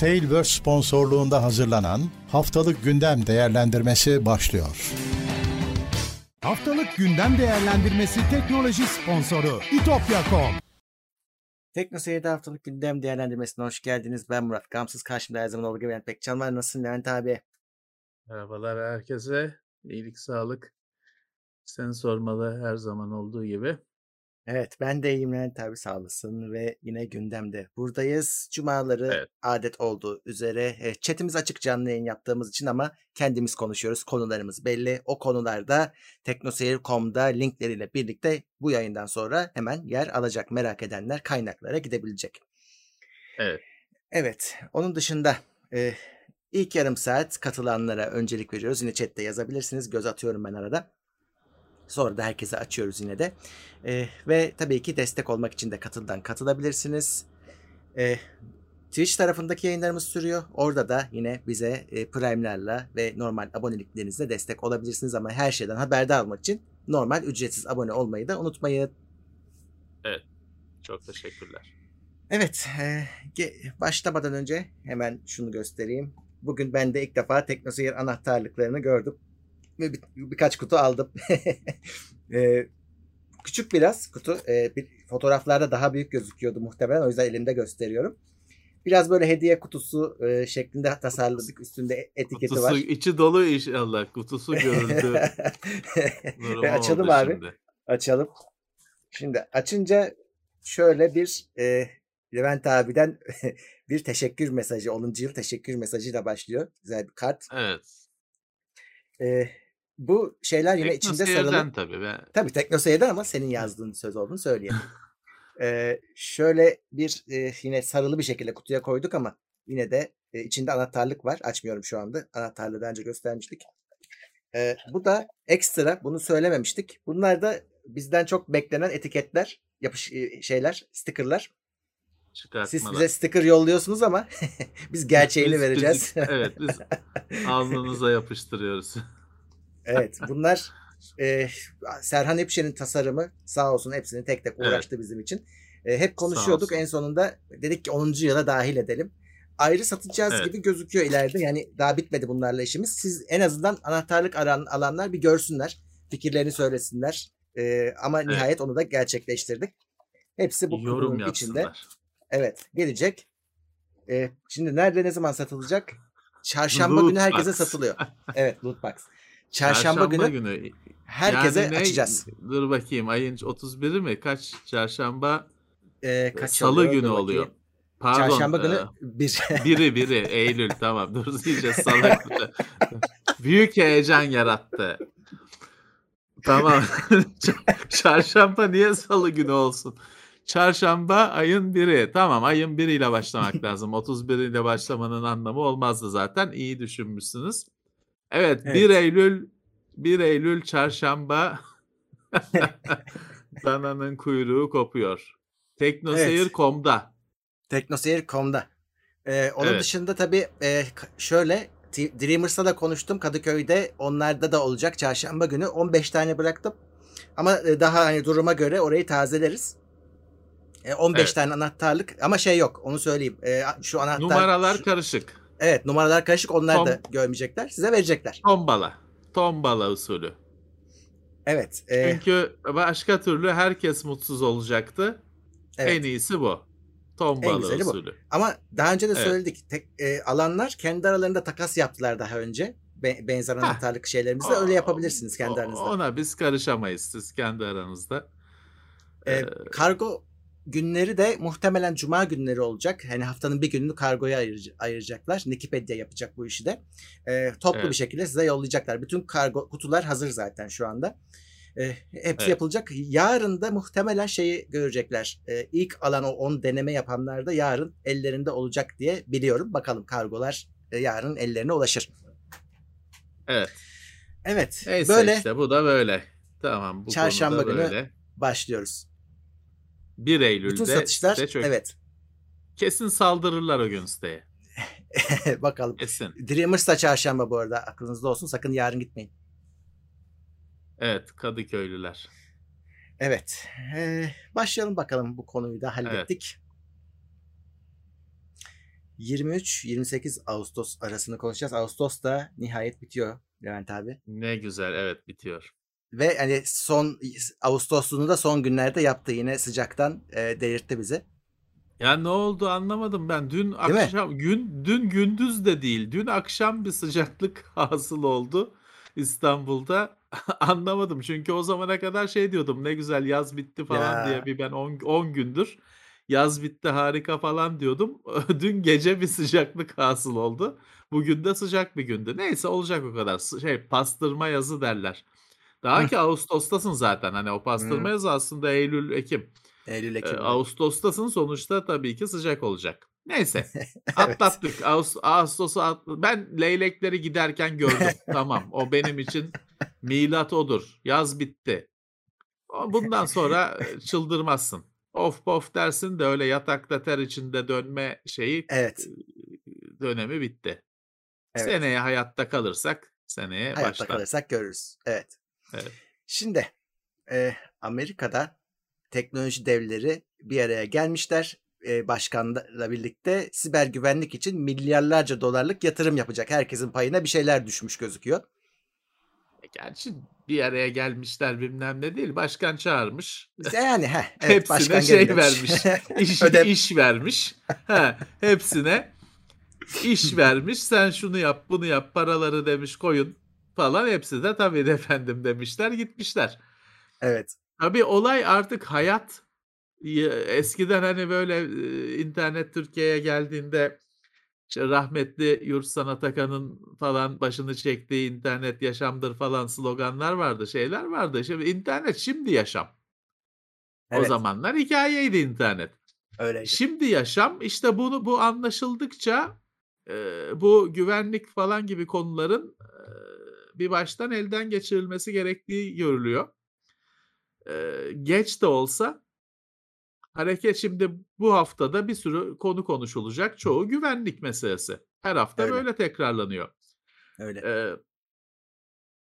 Tailverse sponsorluğunda hazırlanan Haftalık Gündem Değerlendirmesi başlıyor. Haftalık Gündem Değerlendirmesi teknoloji sponsoru itopya.com Tekno Seyir'de haftalık gündem değerlendirmesine hoş geldiniz. Ben Murat Gamsız. Karşımda her zaman olduğu gibi Levent Pekcan var. Nasılsın Levent abi? Merhabalar herkese. İyilik, sağlık. Seni sormalı her zaman olduğu gibi. Evet ben de iyiyim Levent abi sağ olasın ve yine gündemde buradayız. Cumaları Evet. adet olduğu üzere e, chatimiz açık canlı yayın yaptığımız için ama kendimiz konuşuyoruz. Konularımız belli. O konularda teknoseyir.com'da linkleriyle birlikte bu yayından sonra hemen yer alacak. Merak edenler kaynaklara gidebilecek. Evet. Evet, onun dışında e, ilk yarım saat katılanlara öncelik veriyoruz. Yine chatte yazabilirsiniz. Göz atıyorum ben arada. Sonra da herkese açıyoruz yine de. E, ve tabii ki destek olmak için de katıldan katılabilirsiniz. E, Twitch tarafındaki yayınlarımız sürüyor. Orada da yine bize e, Prime'lerle ve normal aboneliklerinizle destek olabilirsiniz ama her şeyden haberdar olmak için normal ücretsiz abone olmayı da unutmayın. Çok teşekkürler. Evet, e, başlamadan önce hemen şunu göstereyim. Bugün ben de ilk defa TeknoSeyir anahtarlıklarını gördüm. Ve bir- birkaç kutu aldım. E, küçük biraz kutu. E, bir, fotoğraflarda daha büyük gözüküyordu muhtemelen. O yüzden elimde gösteriyorum. Biraz böyle hediye kutusu e, şeklinde tasarladık. Üstünde etiketi Kutusu var. içi dolu inşallah. Kutusu durumu Ve açalım abi. şimdi. Açalım. Şimdi açınca şöyle bir e, Levent abiden bir teşekkür mesajı, 10. yıl teşekkür mesajıyla başlıyor. Güzel bir kart. Evet. E, bu şeyler yine içinde sarılı. Tabii. Ben... Tabii Teknoseyir'den ama senin yazdığın söz olduğunu söyleyelim. E, şöyle bir e, yine sarılı bir şekilde kutuya koyduk ama yine de e, içinde anahtarlık var. Açmıyorum şu anda. Anahtarlığı daha önce göstermiştik. E, bu da ekstra. Bunu söylememiştik. Bunlar da bizden çok beklenen etiketler, yapış şeyler, stickerlar. Siz bize sticker yolluyorsunuz ama biz gerçeğini Biz vereceğiz. fizik- evet biz alnınıza yapıştırıyoruz. Evet bunlar e, Serhan Epşen'in tasarımı sağ olsun hepsini tek tek Evet. uğraştı bizim için. E, hep konuşuyorduk en sonunda dedik ki 10. yıla dahil edelim. Ayrı satacağız Evet. gibi gözüküyor ileride. Yani daha bitmedi bunlarla işimiz. Siz en azından anahtarlık aran, alanlar bir görsünler. Fikirlerini söylesinler. E, ama nihayet onu da gerçekleştirdik. Hepsi bu Yorum içinde. Evet gelecek. Ee, şimdi nerede ne zaman satılacak? Çarşamba günü Loot herkese box. satılıyor. Evet loot box. Çarşamba, günü, herkese Yani ne- açacağız. Dur bakayım ayın 31'i mi? Kaç? Çarşamba Ee, kaç Salı oluyor? günü bakayım. oluyor. Pardon. Çarşamba e, günü bir. Biri biri Eylül tamam dur iyice salak. Büyük heyecan yarattı. Tamam. Çarşamba niye salı günü olsun? Çarşamba ayın biri. Tamam ayın biriyle başlamak lazım. 31 ile başlamanın anlamı olmazdı zaten. İyi düşünmüşsünüz. Evet, Evet. 1 Eylül 1 Eylül çarşamba dananın kuyruğu kopuyor. Teknoseyir.com'da. Teknoseyir.com'da. Ee, onun Evet. dışında tabii e, şöyle Dreamers'la da konuştum Kadıköy'de. Onlarda da olacak çarşamba günü. 15 tane bıraktım. Ama e, daha hani duruma göre orayı tazeleriz. E, 15 Evet. tane anahtarlık ama şey yok onu söyleyeyim. E, şu anahtar Numaralar şu- karışık. Evet numaralar karışık onlar Tom- da görmeyecekler. Size verecekler. Tombala. Tombala usulü. Evet. e, Çünkü başka türlü herkes mutsuz olacaktı. evet. En iyisi bu. Tombala güzeli bu. usulü. Ama daha önce de Evet. söyledik. Tek, e, alanlar kendi aralarında takas yaptılar daha önce. Be- benzer anahtarlık şeylerimizle öyle yapabilirsiniz kendi aranızda. Ona biz karışamayız siz kendi aranızda. E, Ee, kargo günleri de muhtemelen cuma günleri olacak. Hani haftanın bir gününü kargoya ayır- ayıracaklar. Wikipedia yapacak bu işi de. E, toplu Evet. bir şekilde size yollayacaklar. Bütün kargo kutular hazır zaten şu anda. E, hepsi Evet. yapılacak. Yarın da muhtemelen şeyi görecekler. E, ilk alan o 10 deneme yapanlar da yarın ellerinde olacak diye biliyorum. Bakalım kargolar e, yarın ellerine ulaşır. evet. Evet. Neyse böyle işte bu da böyle. Tamam bu Çarşamba konuda günü böyle. başlıyoruz. 1 Eylül'de Bütün satışlar çök- evet. Kesin saldırırlar o gün siteye. Bakalım. Kesin. Dreamers da çarşamba bu arada. Aklınızda olsun. Sakın yarın gitmeyin. Evet Kadıköylüler. Evet. Ee, başlayalım bakalım bu konuyu da hallettik. 23-28 Ağustos arasını konuşacağız. Ağustos da nihayet bitiyor Levent abi. Ne güzel evet bitiyor. Ve hani son Ağustos'unu da son günlerde yaptı yine sıcaktan e, delirtti bizi. Ya ne oldu anlamadım ben. Dün mi? akşam gün dün gündüz de değil. Dün akşam bir sıcaklık hasıl oldu İstanbul'da. Anlamadım. Çünkü o zamana kadar şey diyordum. Ne güzel yaz bitti falan diye Ya. bir ben 10 10 gündür yaz bitti harika falan diyordum. Dün gece bir sıcaklık hasıl oldu. Bugün de sıcak bir gündü. Neyse olacak o kadar. Şey pastırma yazı derler. Daha ki Ağustos'tasın zaten. Hani o pastırma aslında Eylül, Ekim. Eylül Ee, Ekim'de. Ağustos'tasın sonuçta tabii ki sıcak olacak. Neyse Evet. atlattık. Ağustos, Ağustos'u at- Ben leylekleri giderken gördüm. tamam o benim için milat odur. Yaz bitti. Bundan sonra çıldırmazsın. Of pof dersin de öyle yatakta ter içinde dönme şeyi Evet. dönemi bitti. Evet. Seneye hayatta kalırsak seneye Hayatta başlar. kalırsak görürüz. Evet. Evet. Şimdi e, Amerika'da teknoloji devleri bir araya gelmişler. E, başkanla birlikte siber güvenlik için milyarlarca dolarlık yatırım yapacak. Herkesin payına bir şeyler düşmüş gözüküyor. E, Gerçi bir araya gelmişler bilmem ne değil. Başkan çağırmış. Yani heh, evet, Hepsine başkan şey geri demiş. vermiş. İş, Ödev. iş vermiş. Ha, hepsine iş vermiş. Sen şunu yap, bunu yap, paraları demiş koyun falan. Hepsi de tabii de efendim demişler, gitmişler. Evet. Tabii olay artık hayat. Ya, Eskiden hani böyle internet Türkiye'ye geldiğinde işte rahmetli Yurtsan Atakan'ın falan başını çektiği internet yaşamdır falan sloganlar vardı, şeyler vardı. Şimdi internet şimdi yaşam. O Evet. zamanlar hikayeydi internet. Öyleydi. Şimdi yaşam işte bunu bu anlaşıldıkça e, bu güvenlik falan gibi konuların bir baştan elden geçirilmesi gerektiği görülüyor. E, geç de olsa hareket şimdi bu haftada bir sürü konu konuşulacak. Çoğu güvenlik meselesi. Her hafta Öyle. böyle tekrarlanıyor. Öyle. E,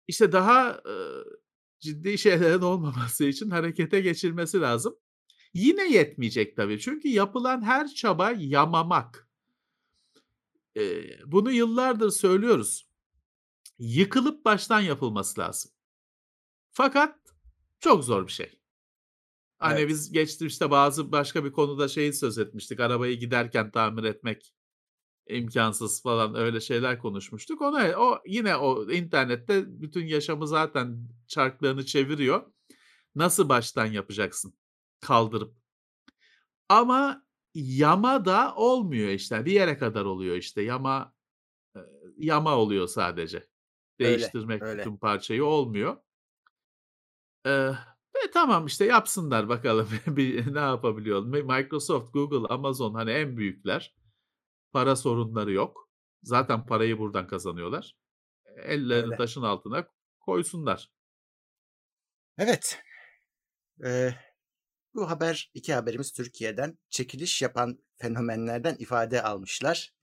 işte daha e, ciddi şeylerin olmaması için harekete geçilmesi lazım. Yine yetmeyecek tabii. Çünkü yapılan her çaba yamamak. Ee, bunu yıllardır söylüyoruz. Yıkılıp baştan yapılması lazım. Fakat çok zor bir şey. Hani Evet. biz geçmişte bazı başka bir konuda şeyi söz etmiştik. Arabayı giderken tamir etmek imkansız falan öyle şeyler konuşmuştuk. Ona o yine o internette bütün yaşamı zaten çarklarını çeviriyor. Nasıl baştan yapacaksın? Kaldırıp. Ama yama da olmuyor işte. Bir yere kadar oluyor işte. Yama e, yama oluyor sadece. Öyle, Değiştirmek öyle. bütün parçayı olmuyor. Ee, tamam işte yapsınlar bakalım bir ne yapabiliyor. Microsoft, Google, Amazon hani en büyükler. Para sorunları yok. Zaten parayı buradan kazanıyorlar. Ellerini Öyle. taşın altına koysunlar. Evet. Ee, bu haber, iki haberimiz Türkiye'den. Çekiliş yapan fenomenlerden ifade almışlar.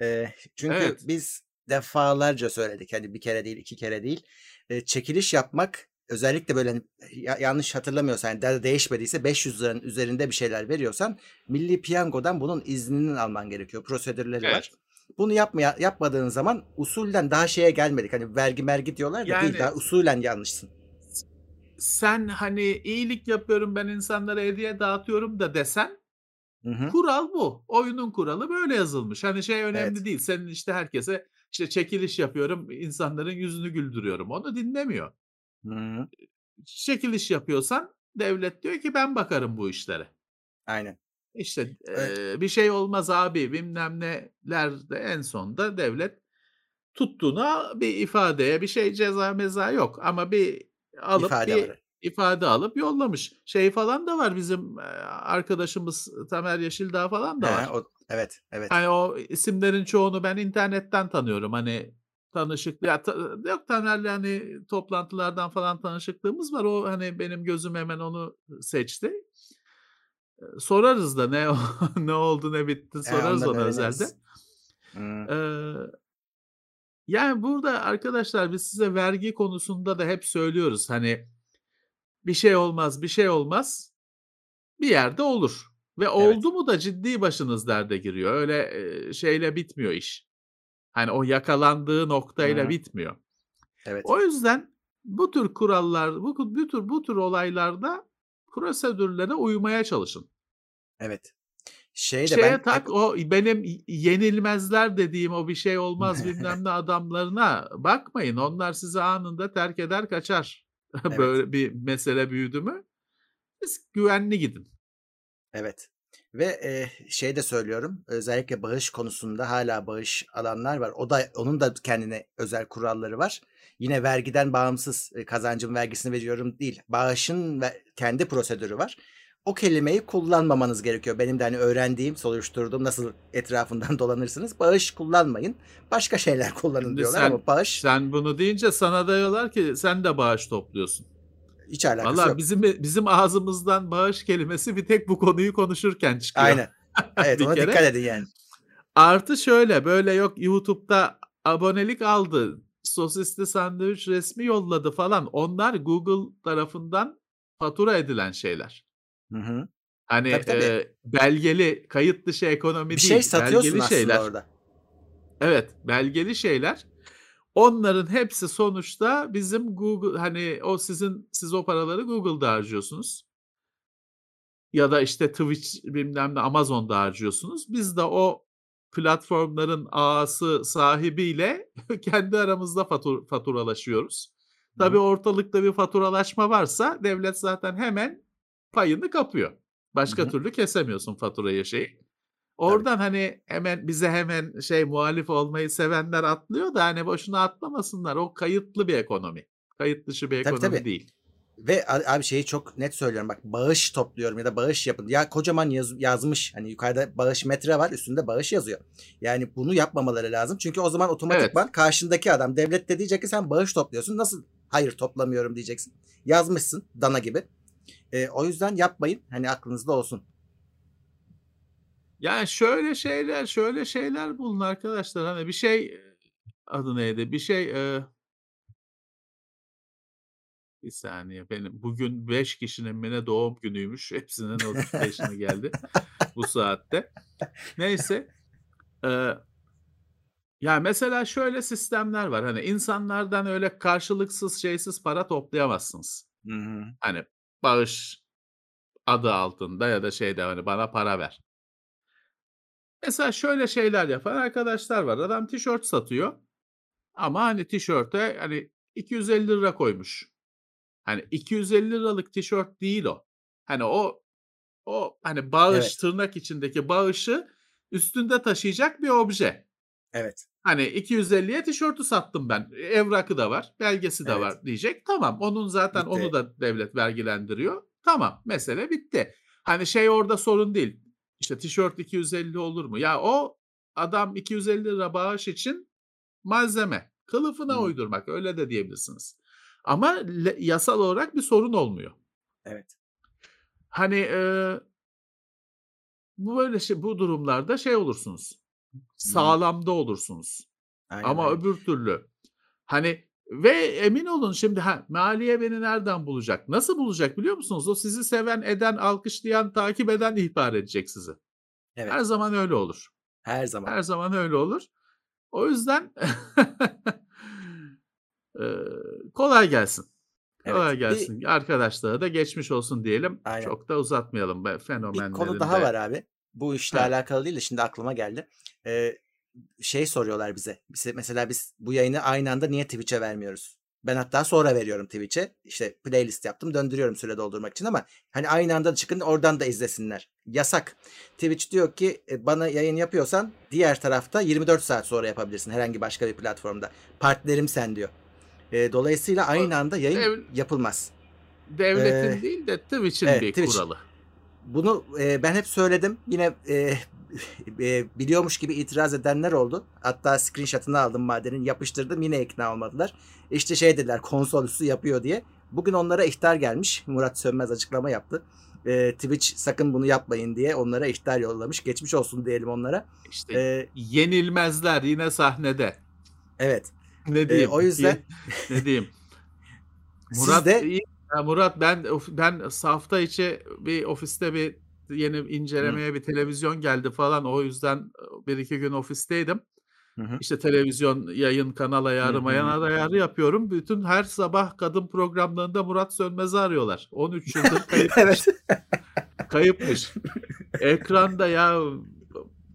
Ee, çünkü Evet. biz defalarca söyledik. Hani bir kere değil, iki kere değil. Ee, çekiliş yapmak özellikle böyle hani ya- yanlış hatırlamıyorsan yani de- değişmediyse 500 liranın üzerinde bir şeyler veriyorsan Milli Piyango'dan bunun iznini alman gerekiyor. Prosedürleri Evet. var. Bunu yapmaya, yapmadığın zaman usulden daha şeye gelmedik. Hani vergi mergi diyorlar da Yani- değil daha usulen yanlışsın. Sen hani iyilik yapıyorum ben insanlara hediye dağıtıyorum da desen Hı hı. kural bu. Oyunun kuralı böyle yazılmış. Hani şey önemli Evet. değil. Senin işte herkese işte çekiliş yapıyorum insanların yüzünü güldürüyorum. Onu dinlemiyor. Hı. Çekiliş yapıyorsan devlet diyor ki ben bakarım bu işlere. Aynen. İşte Evet. eee, bir şey olmaz abi bilmem nelerde en sonda devlet tuttuğuna bir ifadeye bir şey ceza meza yok ama bir alıp İfade bir var. ifade alıp yollamış. Şey falan da var bizim arkadaşımız Tamer Yeşildağ falan da He, var. o, evet, evet. Hani o isimlerin çoğunu ben internetten tanıyorum. Hani tanışık ya ta- yok Taner'le hani toplantılardan falan tanışıklığımız var. O hani benim gözüm hemen onu seçti. Sorarız da ne ne oldu ne bitti sorarız ondan ona özelde. yani burada arkadaşlar biz size vergi konusunda da hep söylüyoruz. Hani bir şey olmaz, bir şey olmaz. Bir yerde olur. Ve oldu mu da ciddi başınız derde giriyor. Öyle şeyle bitmiyor iş. Hani o yakalandığı noktayla Hı. bitmiyor. Evet. O yüzden bu tür kurallar, bu, bu tür bu tür olaylarda prosedürlere uymaya çalışın. Evet. Şey de Şeye ben tak o benim yenilmezler dediğim o bir şey olmaz bilmem ne adamlarına bakmayın. Onlar sizi anında terk eder kaçar. Evet. Böyle bir mesele büyüdü mü siz güvenli gidin. Evet. Ve e, şey de söylüyorum. Özellikle bağış konusunda hala bağış alanlar var. O da onun da kendine özel kuralları var. Yine vergiden bağımsız e, kazancın vergisini veriyorum değil. Bağışın ve kendi prosedürü var. O kelimeyi kullanmamanız gerekiyor. Benim de hani öğrendiğim, soruşturduğum nasıl etrafından dolanırsınız. Bağış kullanmayın. Başka şeyler kullanın Şimdi diyorlar sen- ama bağış Sen bunu deyince sana diyorlar ki sen de bağış topluyorsun. Hiç alakası Valla yok. bizim bizim ağzımızdan bağış kelimesi bir tek bu konuyu konuşurken çıkıyor. Aynen. Evet Bir ona kere. dikkat edin yani. Artı şöyle böyle yok YouTube'da abonelik aldı. Sosisli sandviç resmi yolladı falan. Onlar Google tarafından fatura edilen şeyler. Hı hı. Hani Tabii, tabii. e, belgeli kayıt dışı ekonomi Bir değil. şey satıyorsun belgeli aslında şeyler. orada. Evet, belgeli şeyler. Onların hepsi sonuçta bizim Google hani o sizin siz o paraları Google'da harcıyorsunuz. Ya da işte Twitch bilmem ne Amazon'da harcıyorsunuz. Biz de o platformların ağası sahibiyle kendi aramızda fatur, faturalaşıyoruz. Tabii ortalıkta bir faturalaşma varsa devlet zaten hemen payını kapıyor. Başka Hı hı. türlü kesemiyorsun faturayı şeyi. Oradan hani hemen bize hemen şey muhalif olmayı sevenler atlıyor da hani boşuna atlamasınlar. O kayıtlı bir ekonomi. Kayıt dışı bir Tabii, ekonomi tabii. değil. Ve abi şeyi çok net söylüyorum bak bağış topluyorum ya da bağış yapın. Ya kocaman yaz- yazmış hani yukarıda bağış metre var üstünde bağış yazıyor. Yani bunu yapmamaları lazım. Çünkü o zaman otomatikman karşındaki adam devlet de diyecek ki sen bağış topluyorsun. Nasıl hayır toplamıyorum diyeceksin. Yazmışsın dana gibi. E, o yüzden yapmayın. Hani aklınızda olsun. Yani şöyle şeyler, şöyle şeyler bulun arkadaşlar. Hani bir şey adı neydi? Bir şey e, bir saniye benim bugün 5 kişinin mi ne doğum günüymüş. Hepsinin notification'ı geldi bu saatte. Neyse. E, ya mesela şöyle sistemler var. Hani insanlardan öyle karşılıksız şeysiz para toplayamazsınız. Hı hı. Hani bağış adı altında ya da şeyde hani bana para ver. Mesela şöyle şeyler yapan arkadaşlar var. Adam tişört satıyor. Ama hani tişörte hani 250 lira koymuş. Hani 250 liralık tişört değil o. Hani o o hani bağış Evet. tırnak içindeki bağışı üstünde taşıyacak bir obje. Evet. Hani 250'ye tişörtü sattım ben. Evrakı da var, belgesi de Evet. var diyecek. Tamam. Onun zaten Bitti. onu da devlet vergilendiriyor. Tamam. Mesele bitti. Hani şey orada sorun değil. İşte tişört 250 olur mu? Ya o adam 250 lira bağış için malzeme. Kılıfına Hı. uydurmak öyle de diyebilirsiniz. Ama le- yasal olarak bir sorun olmuyor. Evet. Hani e, bu böyle şey, bu durumlarda şey olursunuz. Sağlamda olursunuz. Aynen Ama öbür türlü hani ve emin olun şimdi ha, maliye beni nereden bulacak? Nasıl bulacak biliyor musunuz? O sizi seven, eden, alkışlayan, takip eden ihbar edecek sizi. Evet. Her zaman öyle olur. Her zaman. Her zaman öyle olur. O yüzden kolay gelsin. Kolay Evet. Bir- gelsin. Arkadaşlara da geçmiş olsun diyelim. Aynen. Çok da uzatmayalım be Bir konu daha var abi. Bu işle Ha. alakalı değil de şimdi aklıma geldi. Ee, şey soruyorlar bize. bize. Mesela biz bu yayını aynı anda niye Twitch'e vermiyoruz? Ben hatta sonra veriyorum Twitch'e. İşte playlist yaptım döndürüyorum süre doldurmak için ama hani aynı anda çıkın oradan da izlesinler. Yasak. Twitch diyor ki e, bana yayın yapıyorsan diğer tarafta 24 saat sonra yapabilirsin herhangi başka bir platformda. Partnerim sen diyor. E, dolayısıyla aynı anda yayın ev- yapılmaz. Devletin Ee, değil de Twitch'in evet, bir Twitch. kuralı. Bunu e, ben hep söyledim. Yine e, e, biliyormuş gibi itiraz edenler oldu. Hatta screenshot'ını aldım madenin yapıştırdım yine ikna olmadılar. İşte şey dediler konsol üstü yapıyor diye. Bugün onlara ihtar gelmiş. Murat Sönmez açıklama yaptı. E, Twitch sakın bunu yapmayın diye onlara ihtar yollamış. Geçmiş olsun diyelim onlara. İşte E, yenilmezler yine sahnede. evet. Ne diyeyim? o yüzden- ne diyeyim? Siz Murat de- iyi. Ya Murat ben ben hafta içi bir ofiste bir yeni incelemeye bir televizyon geldi falan. O yüzden bir iki gün ofisteydim. Hı hı. İşte televizyon yayın kanal ayarı, Hı mayan hı. ayarı yapıyorum. Bütün her sabah kadın programlarında Murat Sönmez'i arıyorlar. 13 yıldır kayıpmış. evet. Kayıpmış. Ekranda ya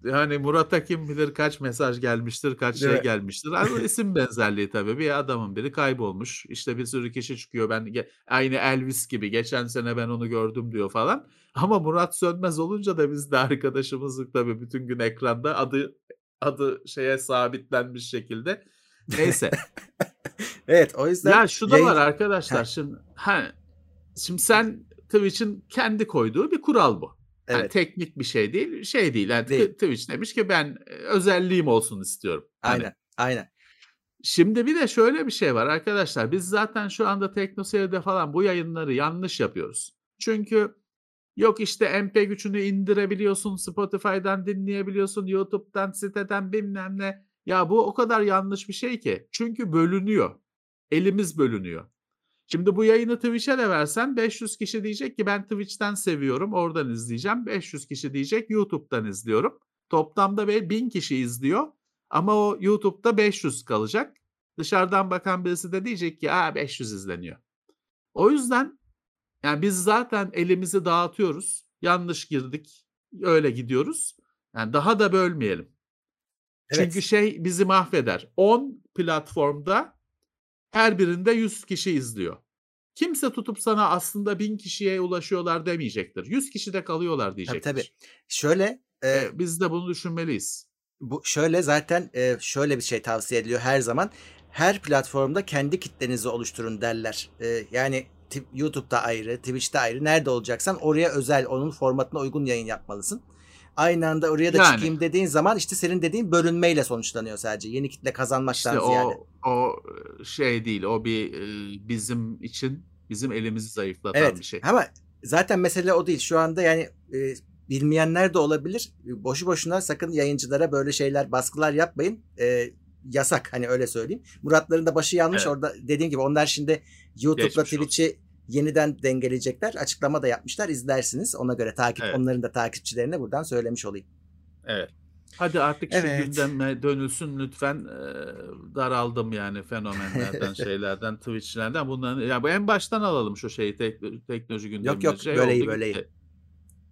yani Murat'a kim bilir kaç mesaj gelmiştir, kaç Değil şey mi? gelmiştir. Ama isim benzerliği tabii. Bir adamın biri kaybolmuş. İşte bir sürü kişi çıkıyor. Ben aynı Elvis gibi geçen sene ben onu gördüm diyor falan. Ama Murat Sönmez olunca da biz de arkadaşımızlık tabii bütün gün ekranda adı adı şeye sabitlenmiş şekilde. Neyse. Evet o yüzden Ya şu da var arkadaşlar. Şimdi ha, şimdi sen Twitch'in kendi koyduğu bir kural bu. Yani Evet. teknik bir şey değil, şey değil. Yani Değil. Twitch demiş ki ben e, özelliğim olsun istiyorum. Hani Aynen. Aynen. Şimdi bir de şöyle bir şey var arkadaşlar. Biz zaten şu anda TeknoSeyir'de falan bu yayınları yanlış yapıyoruz. Çünkü yok işte MP gücünü indirebiliyorsun, Spotify'dan dinleyebiliyorsun, YouTube'dan, siteden bilmem ne. Ya bu o kadar yanlış bir şey ki. Çünkü bölünüyor. Elimiz bölünüyor. Şimdi bu yayını Twitch'e de versen 500 kişi diyecek ki ben Twitch'ten seviyorum, oradan izleyeceğim. 500 kişi diyecek YouTube'dan izliyorum. Toplamda be 1000 kişi izliyor. Ama o YouTube'da 500 kalacak. Dışarıdan bakan birisi de diyecek ki Aa, 500 izleniyor. O yüzden yani biz zaten elimizi dağıtıyoruz. Yanlış girdik. Öyle gidiyoruz. Yani daha da bölmeyelim. Evet. Çünkü şey bizi mahveder. 10 platformda her birinde 100 kişi izliyor. Kimse tutup sana aslında 1000 kişiye ulaşıyorlar demeyecektir. 100 kişi de kalıyorlar Tabii diyecektir. tabii. Şöyle e, E, biz de bunu düşünmeliyiz. bu şöyle zaten e, şöyle bir şey tavsiye ediliyor her zaman. Her platformda kendi kitlenizi oluşturun derler. E, yani YouTube'da ayrı, Twitch'te ayrı. Nerede olacaksan oraya özel, onun formatına uygun yayın yapmalısın. Aynı anda oraya da Yani. çıkayım dediğin zaman işte senin dediğin bölünmeyle sonuçlanıyor sadece. Yeni kitle kazanmaktan İşte ziyade. o o şey değil. O bir e, bizim için bizim elimizi zayıflatan Evet bir şey. ama zaten mesele o değil. Şu anda yani e, bilmeyenler de olabilir. Boşu boşuna sakın yayıncılara böyle şeyler baskılar yapmayın. E, yasak hani öyle söyleyeyim. Muratların da başı yanmış Evet. orada dediğim gibi onlar şimdi YouTube'la. Twitch'i yeniden dengeleyecekler. Açıklama da yapmışlar. izlersiniz. Ona göre takip Evet. onların da takipçilerine buradan söylemiş olayım. Evet. Hadi artık Evet. şu gündeme dönülsün lütfen. E, daraldım yani fenomenlerden, şeylerden, Twitch'lerden. Bunların ya bu en baştan alalım şu şeyi tek- teknoloji gündeminde. yok, şey böyle iyi, oldu, böyle iyi. gitti.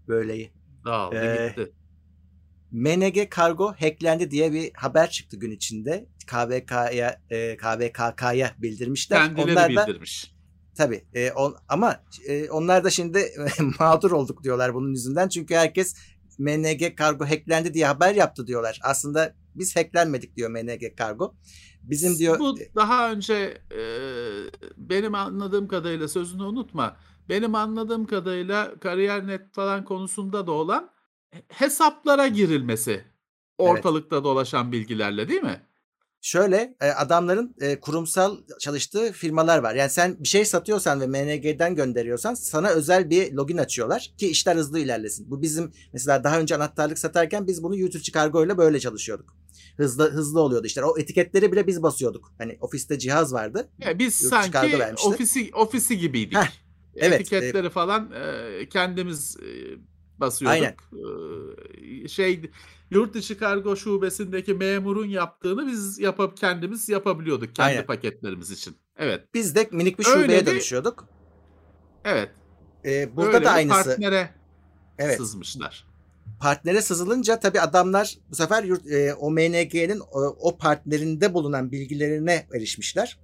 Böyle iyi. Dağıldı Ee, gitti. MNG Kargo hacklendi diye bir haber çıktı gün içinde. KVK'ya e, KVKK'ya bildirmişler. Kendileri Onlar da bildirmiş. Tabii. E, on, ama e, onlar da şimdi mağdur olduk diyorlar bunun yüzünden. Çünkü herkes MNG Kargo hacklendi diye haber yaptı diyorlar. Aslında biz hacklenmedik diyor MNG Kargo. Bizim diyor Bu daha önce e, benim anladığım kadarıyla sözünü unutma. Benim anladığım kadarıyla kariyer net falan konusunda da olan hesaplara girilmesi ortalıkta dolaşan bilgilerle değil mi? Şöyle e, adamların e, kurumsal çalıştığı firmalar var. Yani sen bir şey satıyorsan ve MNG'den gönderiyorsan sana özel bir login açıyorlar ki işler hızlı ilerlesin. Bu bizim mesela daha önce anahtarlık satarken biz bunu YouTube Kargo ile böyle çalışıyorduk. Hızlı hızlı oluyordu işler. O etiketleri bile biz basıyorduk. Hani ofiste cihaz vardı. Ya biz sanki ofisi ofisi gibiydik. Heh, evet, Etiketleri falan e, kendimiz e, basıyorduk. E, şey yurt dışı kargo şubesindeki memurun yaptığını biz yapıp kendimiz yapabiliyorduk kendi Aynen. paketlerimiz için. Evet. Biz de minik bir Öyle şubeye bir- dönüşüyorduk. Evet. Ee, burada Öyle da bir aynısı. partnere Evet. sızmışlar. partnere sızılınca tabii adamlar bu sefer yurt, e, o MNG'nin o, o partnerinde bulunan bilgilerine erişmişler.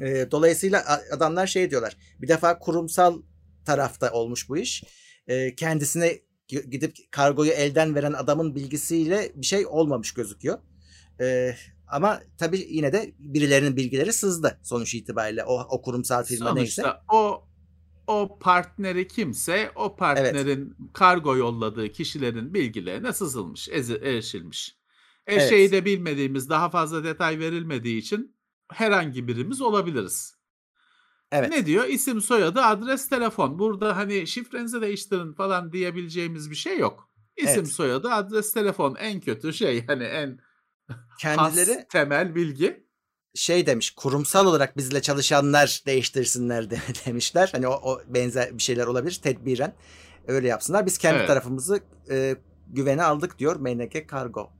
E, dolayısıyla adamlar şey diyorlar. Bir defa kurumsal tarafta olmuş bu iş. E, kendisine gi- gidip kargoyu elden veren adamın bilgisiyle bir şey olmamış gözüküyor. E, ama tabii yine de birilerinin bilgileri sızdı sonuç itibariyle. O, o kurumsal firma neyse. Sonuçta o o partneri kimse o partnerin kargo yolladığı kişilerin bilgilerine sızılmış, erişilmiş. E Evet. şeyi de bilmediğimiz, daha fazla detay verilmediği için herhangi birimiz olabiliriz. Evet. Ne diyor? İsim, soyadı, adres, telefon. Burada hani şifrenizi değiştirin falan diyebileceğimiz bir şey yok. İsim, Evet. soyadı, adres, telefon en kötü şey hani en Kendileri has temel bilgi. şey demiş kurumsal olarak bizle çalışanlar değiştirsinler de, demişler. Hani o, o benzer bir şeyler olabilir tedbiren. öyle yapsınlar. Biz kendi Evet. tarafımızı e, güvene aldık diyor MNG Kargo.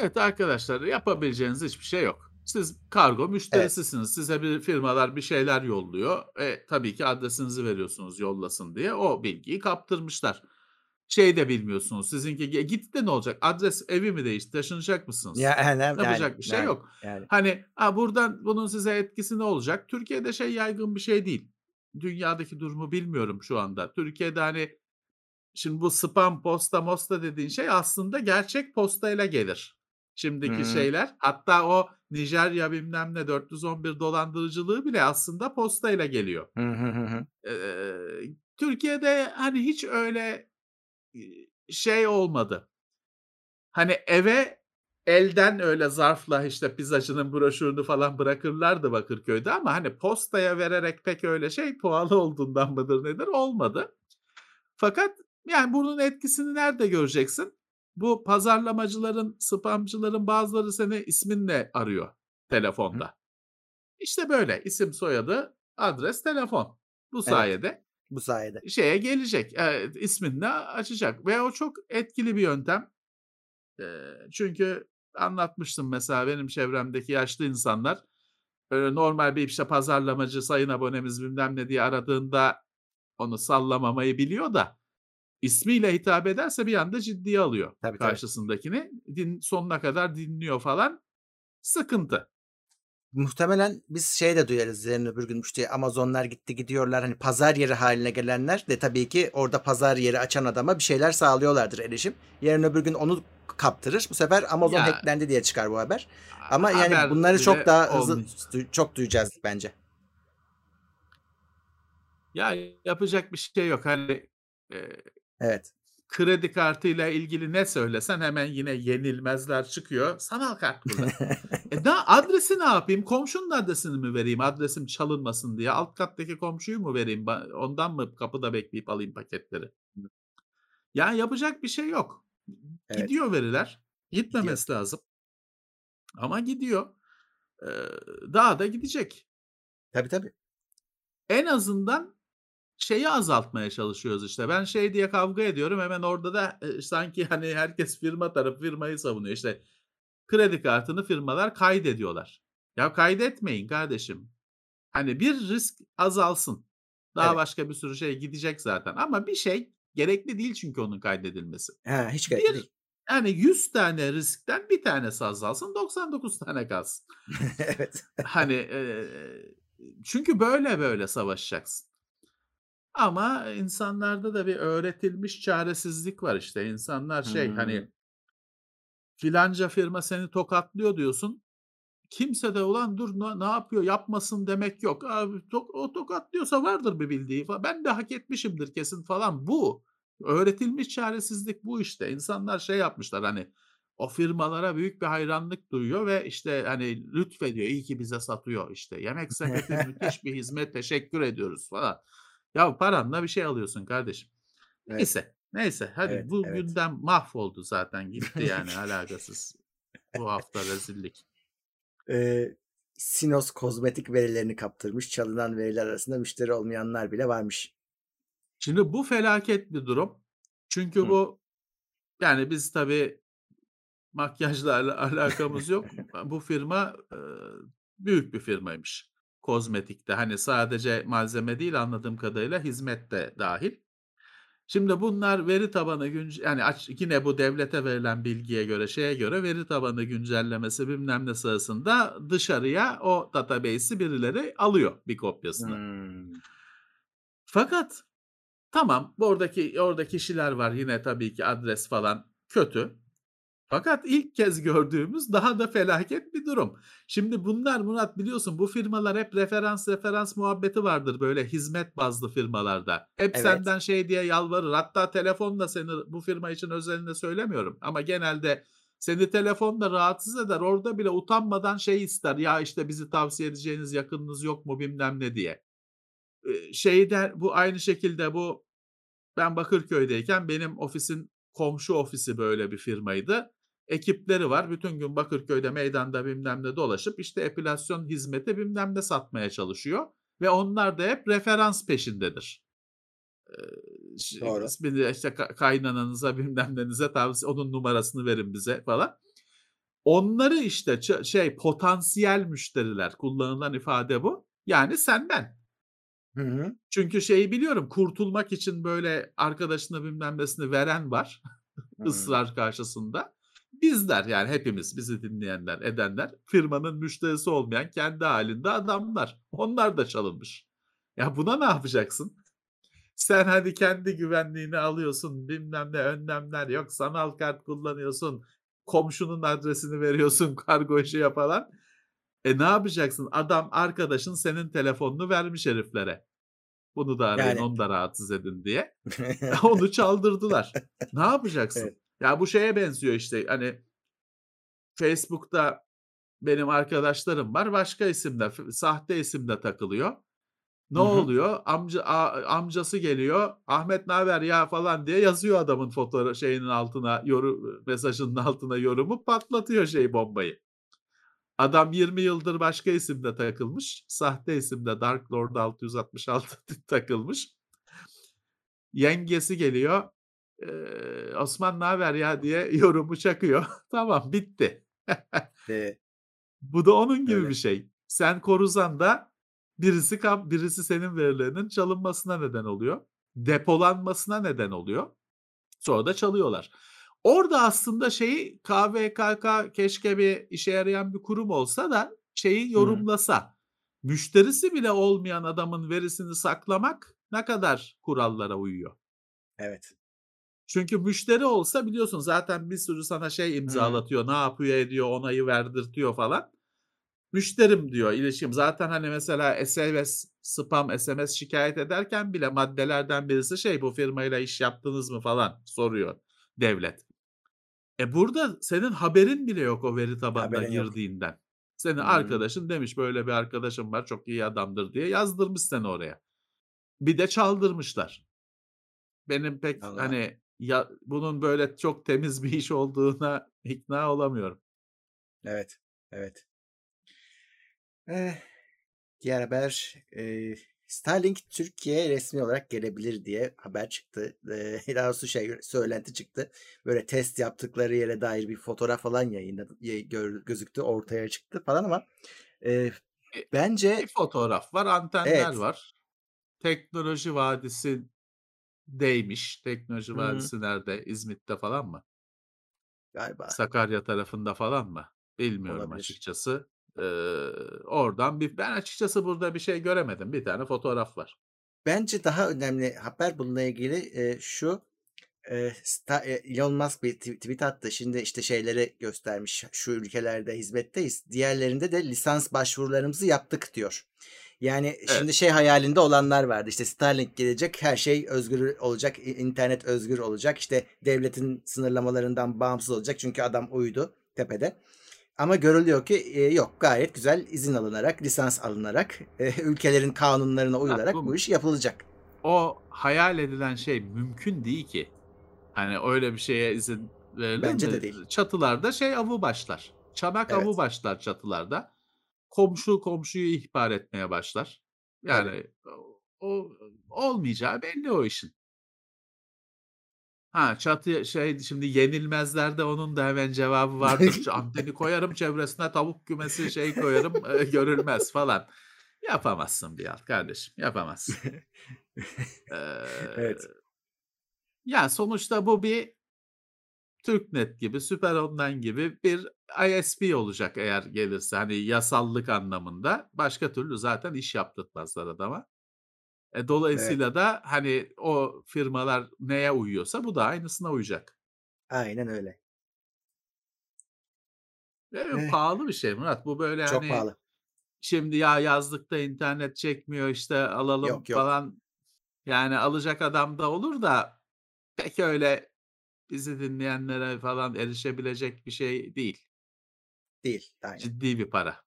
Evet arkadaşlar yapabileceğiniz hiçbir şey yok. Siz kargo müşterisisiniz. Size bir firmalar bir şeyler yolluyor. E, tabii ki adresinizi veriyorsunuz yollasın diye. O bilgiyi kaptırmışlar. Şey de bilmiyorsunuz. Sizinki "Ge- gitti de ne olacak? Adres evi mi değişti? Taşınacak mısınız? Yani, Yapacak bir şey yani, yok. Yani. Hani ha, buradan bunun size etkisi ne olacak? Türkiye'de şey yaygın bir şey değil. Dünyadaki durumu bilmiyorum şu anda. Türkiye'de hani şimdi bu spam posta mosta dediğin şey aslında gerçek postayla gelir. Şimdiki Hı. şeyler. Hatta o Nijerya bilmem ne 411 dolandırıcılığı bile aslında postayla geliyor. Eee, Türkiye'de hani hiç öyle şey olmadı. Hani eve elden öyle zarfla işte pizzacının broşürünü falan bırakırlardı Bakırköy'de ama hani postaya vererek pek öyle şey pahalı olduğundan mıdır nedir olmadı. Fakat yani bunun etkisini nerede göreceksin? Bu pazarlamacıların, spamcıların bazıları seni isminle arıyor telefonda. İşte böyle isim soyadı, adres, telefon. Bu sayede Bu sayede. şeye gelecek. Evet, isminle açacak ve o çok etkili bir yöntem. Eee, çünkü anlatmıştım mesela benim çevremdeki yaşlı insanlar böyle normal bir işte pazarlamacı sayın abonemiz bilmem ne diye aradığında onu sallamamayı biliyor da ismiyle hitap ederse bir anda ciddiye alıyor Tabii, tabii. karşısındakini. Din, sonuna kadar dinliyor falan. Sıkıntı. Muhtemelen biz şey de duyarız yarın öbür gün işte Amazonlar gitti gidiyorlar hani pazar yeri haline gelenler de tabii ki orada pazar yeri açan adama bir şeyler sağlıyorlardır erişim. Yarın öbür gün onu kaptırır. Bu sefer Amazon Ya. hacklendi diye çıkar bu haber. Ama yani Haber bunları bile çok daha hızlı çok duyacağız bence. Ya yapacak bir şey yok. Hani e, Evet. kredi kartıyla ilgili ne söylesen hemen yine yenilmezler çıkıyor. Sanal kart burada. e da adresi ne yapayım? Komşunun adresini mi vereyim? Adresim çalınmasın diye. Alt kattaki komşuyu mu vereyim? Ondan mı kapıda bekleyip alayım paketleri? Ya yapacak bir şey yok. Evet. Gidiyor veriler. Gitmemesi lazım. Ama gidiyor. Ee, daha da gidecek. Tabii tabii. En azından şeyi azaltmaya çalışıyoruz işte. Ben şey diye kavga ediyorum. Hemen orada da e, sanki hani herkes firma tarafı firmayı savunuyor. İşte kredi kartını firmalar kaydediyorlar. Ya kaydetmeyin kardeşim. Hani bir risk azalsın. Daha Evet. başka bir sürü şey gidecek zaten. Ama bir şey gerekli değil çünkü onun kaydedilmesi. Ha, hiç gerek Bir değil. yani 100 tane riskten bir tanesi azalsın 99 tane kalsın. evet. Hani e, çünkü böyle böyle savaşacaksın. Ama insanlarda da bir öğretilmiş çaresizlik var işte. İnsanlar şey Hmm. hani filanca firma seni tokatlıyor diyorsun. Kimse de ulan dur ne, ne yapıyor yapmasın demek yok. Abi to- o tokatlıyorsa vardır bir bildiği falan. Ben de hak etmişimdir kesin falan. Bu öğretilmiş çaresizlik bu işte. İnsanlar şey yapmışlar hani o firmalara büyük bir hayranlık duyuyor ve işte hani lütfediyor. iyi ki bize satıyor işte. Yemek sepeti müthiş bir hizmet teşekkür ediyoruz falan. Ya paranla bir şey alıyorsun kardeşim. Evet. Neyse. Neyse hadi Evet, bu evet. gündem mahvoldu zaten gitti yani alakasız. Bu hafta rezillik. Ee, Sinos kozmetik verilerini kaptırmış. Çalınan veriler arasında müşteri olmayanlar bile varmış. Şimdi bu felaket bir durum. Çünkü Hı. bu yani biz tabii makyajla ala- alakamız yok. bu firma e, büyük bir firmaymış. Kozmetikte hani sadece malzeme değil anladığım kadarıyla hizmet de dahil. Şimdi bunlar veri tabanı günce yani aç, yine bu devlete verilen bilgiye göre şeye göre veri tabanı güncellemesi bilmem ne sırasında dışarıya o database'i birileri alıyor bir kopyasını. Hmm. Fakat tamam oradaki orada kişiler var yine tabii ki adres falan kötü. Fakat ilk kez gördüğümüz daha da felaket bir durum. Şimdi bunlar Murat biliyorsun bu firmalar hep referans referans muhabbeti vardır böyle hizmet bazlı firmalarda. Hep Evet. senden şey diye yalvarır. Hatta telefonla seni bu firma için özelinde söylemiyorum ama genelde seni telefonla rahatsız eder. Orada bile utanmadan şey ister. Ya işte bizi tavsiye edeceğiniz yakınınız yok mu bilmem ne diye. Ee, Şeyde bu aynı şekilde bu ben Bakırköy'deyken benim ofisin komşu ofisi böyle bir firmaydı. Ekipleri var. Bütün gün Bakırköy'de meydanda bilmem ne dolaşıp işte epilasyon hizmeti bilmem ne satmaya çalışıyor. Ve onlar da hep referans peşindedir. Eee, ş Doğru. ismini işte ka kaynananıza bilmem nenize tavsiye onun numarasını verin bize falan. Onları işte şey potansiyel müşteriler kullanılan ifade bu. Yani senden. Hı hı. Çünkü şeyi biliyorum kurtulmak için böyle arkadaşına bilmem nesini veren var Hımm. ısrar karşısında. Bizler yani hepimiz bizi dinleyenler edenler firmanın müşterisi olmayan kendi hâlinde adamlar. Onlar da çalınmış. Ya buna ne yapacaksın? Sen hadi kendi güvenliğini alıyorsun bilmem ne önlemler yok sanal kart kullanıyorsun. Komşunun adresini veriyorsun kargo işi falan. E ne yapacaksın? Adam arkadaşın senin telefonunu vermiş heriflere. Bunu da arayın Yani. onu da rahatsız edin diye. Onu çaldırdılar. Ne yapacaksın? Evet. Ya bu şeye benziyor işte hani Facebook'ta benim arkadaşlarım var başka isimle f sahte isimle takılıyor. Ne Hı hı. oluyor? Amca a amcası geliyor. "Ahmet naber ya?" falan diye yazıyor adamın fotoğra şeyinin altına yoru mesajının altına yorumu patlatıyor şey bombayı. Adam 20 yıldır başka isimle takılmış. Sahte isimle Dark Lord 666 takılmış. Yengesi geliyor. Eee, "Osman naber ya?" diye yorumu çakıyor. Tamam bitti. Bu da onun gibi Öyle. bir şey. Sen koruzan da birisi kap birisi senin verilerinin çalınmasına neden oluyor. Depolanmasına neden oluyor. Sonra da çalıyorlar. Orada aslında şeyi KVKK keşke bir işe yarayan bir kurum olsa da şeyi yorumlasa. Müşterisi bile olmayan adamın verisini saklamak ne kadar kurallara uyuyor? Evet. Çünkü müşteri olsa biliyorsun zaten bir sürü sana şey imzalatıyor. Ne yapıyor ediyor onayı verdirtiyor falan. Müşterim diyor ilişkim. Zaten hani mesela SMS, spam SMS şikâyet ederken bile maddelerden birisi şey bu firmayla iş yaptınız mı falan soruyor devlet. E burada senin haberin bile yok o veri tabanına Haberin yok. girdiğinden. Senin hı. arkadaşın demiş böyle bir arkadaşım var çok iyi adamdır diye yazdırmış seni oraya. Bir de çaldırmışlar. Benim pek Vallahi. hani ya bunun böyle çok temiz bir iş olduğuna ikna olamıyorum. Evet, evet. Eh, diğer haber, eee, Starlink Türkiye'ye resmi olarak gelebilir diye haber çıktı. Eee, daha doğrusu şey söylenti çıktı. Böyle test yaptıkları yere dair bir fotoğraf falan gör gözüktü, ortaya çıktı falan ama, E bence bir fotoğraf var, antenler Evet. var. Teknoloji Vadisi'ndeymiş. Teknoloji Hı hı. Vadisi nerede? İzmit'te falan mı? Galiba. Sakarya tarafında falan mı? Bilmiyorum Olabilir. açıkçası. Eee, oradan bir ben açıkçası burada bir şey göremedim. Bir tane fotoğraf var. Bence daha önemli haber bununla ilgili, eee, şu, eee, sta eee, Elon Musk bir tw tweet attı. Şimdi işte şeyleri göstermiş. Şu ülkelerde hizmetteyiz. Diğerlerinde de lisans başvurularımızı yaptık diyor. Yani Evet. şimdi şey hayalinde olanlar vardı. İşte Starlink gelecek, her şey özgür olacak, internet özgür olacak. İşte devletin sınırlamalarından bağımsız olacak. Çünkü adam uydu tepede. Ama görülüyor ki, eee, yok gayet güzel izin alınarak, lisans alınarak, eee, ülkelerin kanunlarına uyularak bu bu iş yapılacak. O hayal edilen şey mümkün değil ki. Hani öyle bir şeye izin verilir Bence mi? de değil. Çatılarda şey avı başlar. Çanak avı Evet. başlar çatılarda. Komşu komşuyu ihbar etmeye başlar. Yani o o olmayacağı belli o işin. Ha çatı şey şimdi yenilmezlerde onun da hemen cevabı vardır. Anteni koyarım çevresine tavuk kümesi şey koyarım, eee, görülmez falan. Yapamazsın Biat kardeşim, yapamazsın. Eee, Evet. ya sonuçta bu bir TürkNet gibi, Süperonline gibi bir ISP olacak eğer gelirse. Hani yasallık anlamında. Başka türlü zaten iş yaptırtmazlar adama. E, Evet. dolayısıyla da hani o firmalar neye uyuyorsa bu da aynısına uyacak. Aynen öyle. Eee, Eh. pahalı bir şey Murat. Bu böyle Çok hani pahalı. şimdi ya yazlıkta internet çekmiyor işte alalım Yok, yok. falan. Yani alacak adam da olur da pek öyle bizi dinleyenlere falan erişebilecek bir şey değil. Değil, aynen. Ciddi bir para.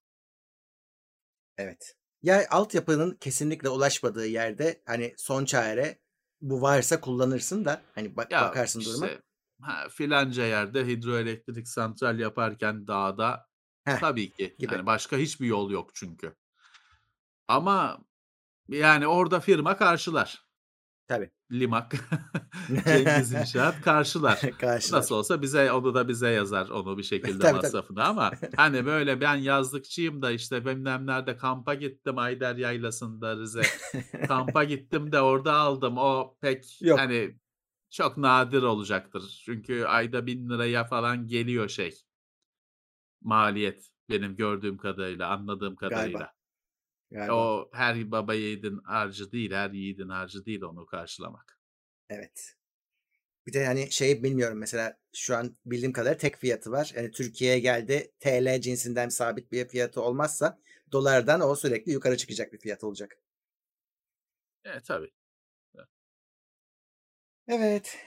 Evet. Ya altyapının kesinlikle ulaşmadığı yerde hani son çare bu varsa kullanırsın da hani bak Ya bakarsın duruma. işte ha, filanca yerde hidroelektrik santral yaparken dağda Heh, tabii ki. gibi. Yani başka hiçbir yol yok çünkü. Ama yani orada firma karşılar. Tabii. Limak, Cengiz İnşaat karşılar. Karşılar. Nasıl olsa bize onu da bize yazar onu bir şekilde Tabii, tabii. masrafını ama hani böyle ben yazlıkçıyım da işte bilmem nerede kampa gittim Ayder Yaylası'nda Rize. Kampa gittim de orada aldım. O pek Yok. hani çok nadir olacaktır. Çünkü ayda bin liraya falan geliyor şey. Maliyet benim gördüğüm kadarıyla, anladığım kadarıyla. Galiba. O her baba yiğidin harcı değil, her yiğidin harcı değil onu karşılamak. Evet. Bir de hani şey bilmiyorum mesela şu an bildiğim kadarıyla tek fiyatı var. Yani Türkiye'ye geldi TL cinsinden sabit bir fiyatı olmazsa dolardan o sürekli yukarı çıkacak bir fiyat olacak. E tabii. Evet.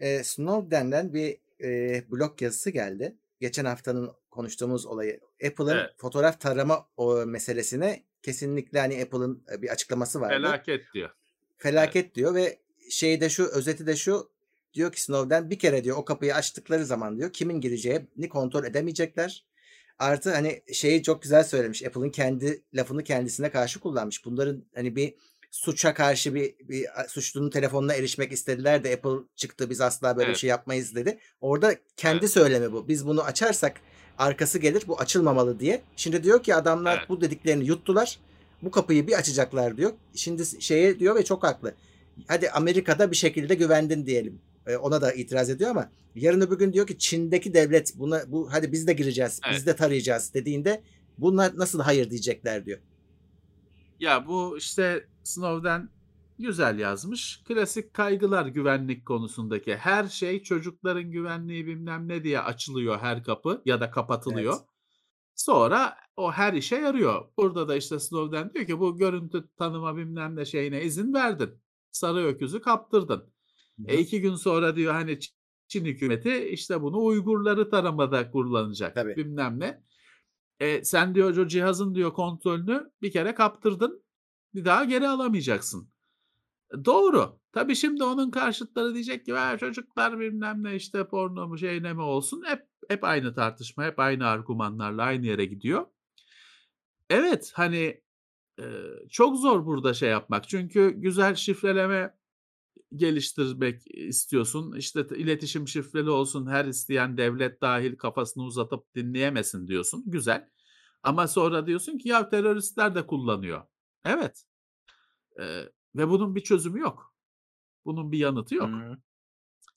E, Snowden'den bir e, blog yazısı geldi. Geçen haftanın konuştuğumuz olayı. Apple'ın Evet. fotoğraf tarama o meselesine kesinlikle hani Apple'ın bir açıklaması vardı. Felaket diyor. Felaket diyor ve şey de şu özeti de şu diyor ki Snowden bir kere diyor o kapıyı açtıkları zaman diyor kimin gireceğini kontrol edemeyecekler. Artı hani şeyi çok güzel söylemiş. Apple'ın kendi lafını kendisine karşı kullanmış. Bunların hani bir suça karşı bir, bir suçlunun telefonuna erişmek istediler de Apple çıktı biz asla böyle bir Evet. şey yapmayız dedi. Orada kendi Evet. söylemi bu. Biz bunu açarsak arkası gelir bu açılmamalı diye. Şimdi diyor ki adamlar Evet. bu dediklerini yuttular. Bu kapıyı bir açacaklar diyor. Şimdi şeye diyor ve çok haklı. Hadi Amerika'da bir şekilde güvendin diyelim. E, ona da itiraz ediyor ama yarın öbür gün diyor ki Çin'deki devlet buna bu hadi biz de gireceğiz, biz Evet. de tarayacağız dediğinde bunlar nasıl hayır diyecekler diyor. Ya bu işte Snowden güzel yazmış. Klasik kaygılar güvenlik konusundaki. Her şey çocukların güvenliği bilmem ne diye açılıyor her kapı ya da kapatılıyor. Evet. Sonra o her işe yarıyor. Burada da işte Snowden diyor ki bu görüntü tanıma bilmem ne şeyine izin verdin. Sarı öküzü kaptırdın. E iki gün sonra diyor hani Çin hükümeti işte bunu Uygurları taramada kullanacak Tabii. bilmem ne. E, sen diyor o cihazın diyor kontrolünü bir kere kaptırdın. Bir daha geri alamayacaksın. E, Doğru. Tabii şimdi onun karşıtları diyecek ki "Ha, çocuklar bilmem ne işte porno mu şey ne mi olsun. Hep hep aynı tartışma, hep aynı argümanlarla aynı yere gidiyor. Evet hani e, çok zor burada şey yapmak. Çünkü güzel şifreleme geliştirmek istiyorsun. İşte iletişim şifreli olsun her isteyen devlet dahil kafasını uzatıp dinleyemesin diyorsun. Güzel. Ama sonra diyorsun ki ya teröristler de kullanıyor. Evet. Ee, ve bunun bir çözümü yok. Bunun bir yanıtı yok. Hı.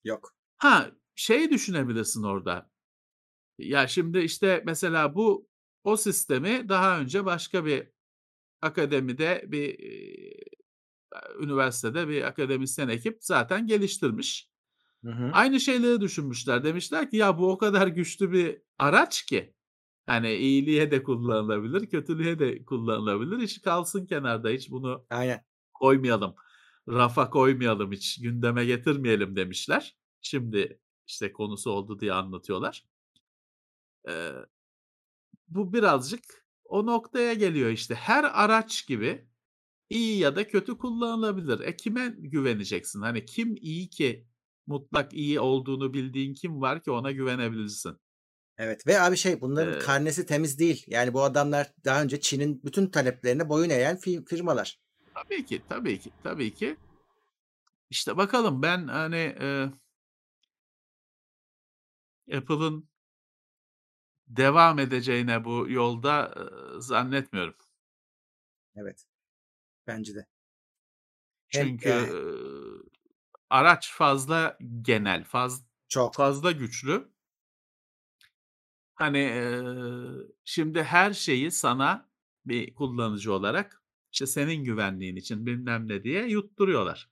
Yok. Ha şey düşünebilirsin orada. Ya şimdi işte mesela bu o sistemi daha önce başka bir akademide bir üniversitede bir akademisyen ekip zaten geliştirmiş. Hı hı. Aynı şeyleri düşünmüşler. Demişler ki ya bu o kadar güçlü bir araç ki hani iyiliğe de kullanılabilir, kötülüğe de kullanılabilir. Hiç kalsın kenarda hiç bunu Aynen. Koymayalım. Rafa koymayalım hiç gündeme getirmeyelim demişler. Şimdi işte konusu oldu diye anlatıyorlar. Ee, bu birazcık o noktaya geliyor işte. Her araç gibi iyi ya da kötü kullanılabilir. E kime güveneceksin? Hani kim iyi ki mutlak iyi olduğunu bildiğin kim var ki ona güvenebilirsin. Evet ve abi şey bunların Ee, karnesi temiz değil. Yani bu adamlar daha önce Çin'in bütün taleplerine boyun eğen fi- firmalar. Tabii ki, tabii ki, tabii ki. İşte bakalım ben hani e, Apple'ın devam edeceğine bu yolda e, zannetmiyorum. Evet. Bence de. Hem Çünkü e, e, araç fazla genel, faz, çok. fazla güçlü. Hani e, şimdi her şeyi sana bir kullanıcı olarak işte senin güvenliğin için bilmem ne diye yutturuyorlar.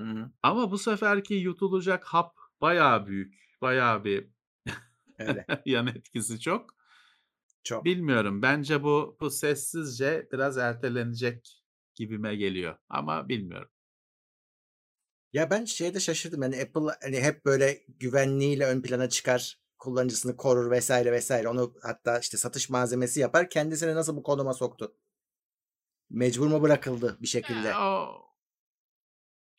Hı hı. Ama bu seferki yutulacak hap bayağı büyük, bayağı bir Öyle. yan etkisi çok. Çok. Bilmiyorum. Bence bu bu sessizce biraz ertelenecek gibime geliyor. Ama bilmiyorum. Ya ben şeye de şaşırdım. Yani Apple hani hep böyle güvenliğiyle ön plana çıkar, kullanıcısını korur vesaire vesaire. Onu hatta işte satış malzemesi yapar. Kendisini nasıl bu konuma soktu? Mecbur mu bırakıldı bir şekilde? o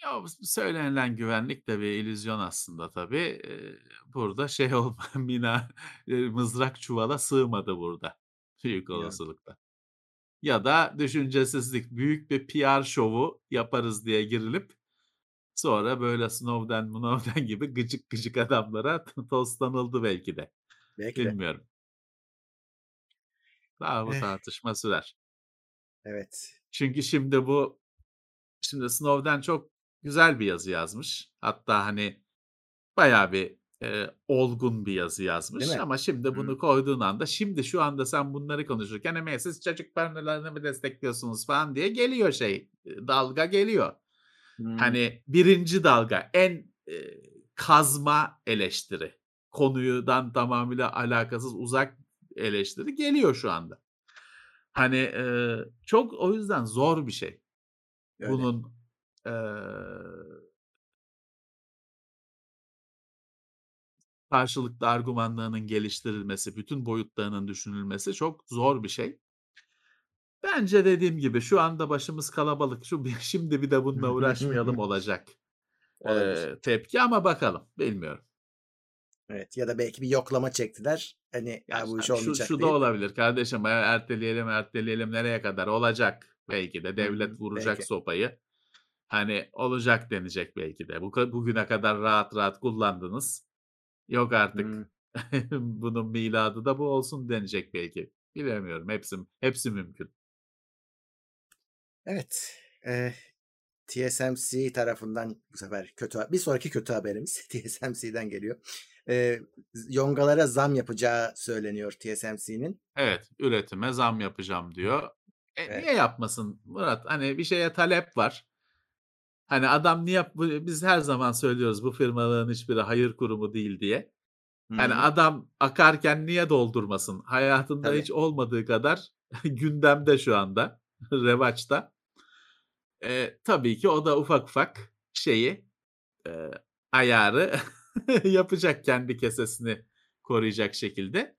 ya söylenilen güvenlik de bir illüzyon aslında tabii. Ee, burada şey olma, mina mızrak çuvala sığmadı burada büyük Yani. olasılıkla. Ya da düşüncesizlik, büyük bir PR şovu yaparız diye girilip Sonra böyle Snowden, Snowden gibi gıcık gıcık adamlara tostlanıldı belki de. Belki de. Bilmiyorum. Daha bu Eh. tartışma sürer. Evet. Çünkü şimdi bu şimdi Snowden çok güzel bir yazı yazmış. Hatta hani bayağı bir e, olgun bir yazı yazmış. Ama şimdi Hı. bunu koyduğun anda şimdi şu anda sen bunları konuşurken hemen siz çocuk barınaklarını mı destekliyorsunuz falan diye geliyor şey dalga geliyor. Hmm. Hani birinci dalga en e, kazma eleştiri. Konudan tamamıyla alakasız uzak eleştiri geliyor şu anda. Hani e, çok o yüzden zor bir şey. Öyle. Bunun e, karşılıklı argümanlarının geliştirilmesi, bütün boyutlarının düşünülmesi çok zor bir şey. Bence dediğim gibi şu anda başımız kalabalık. Şu şimdi bir de bununla uğraşmayalım olacak Olabilir. e, tepki ama bakalım bilmiyorum. Evet. Ya da belki bir yoklama çektiler. Hani Ya "Ha, bu iş şu, olmayacak şu da deyip. olabilir kardeşim er- erteleyelim erteleyelim nereye kadar olacak belki de devlet vuracak belki. sopayı. Hani olacak denecek belki de. Bu bugüne kadar rahat rahat kullandınız. Yok artık Hmm. bunun miladı da bu olsun denecek belki. Bilemiyorum. Hepsi hepsi mümkün. Evet. Eee, TSMC tarafından bu sefer kötü bir sonraki kötü haberimiz TSMC'den geliyor. Eee, yongalara zam yapacağı söyleniyor TSMC'nin. Evet, üretime zam yapacağım diyor. E, Evet. niye yapmasın Murat? Hani bir şeye talep var. Hani adam niye biz her zaman söylüyoruz bu firmaların hiçbiri hayır kurumu değil diye. Hani Hı. adam akarken niye doldurmasın? Hayatında Tabii. hiç olmadığı kadar gündemde şu anda, revaçta. E, tabii ki o da ufak ufak şeyi, e, ayarı yapacak kendi kesesini koruyacak şekilde.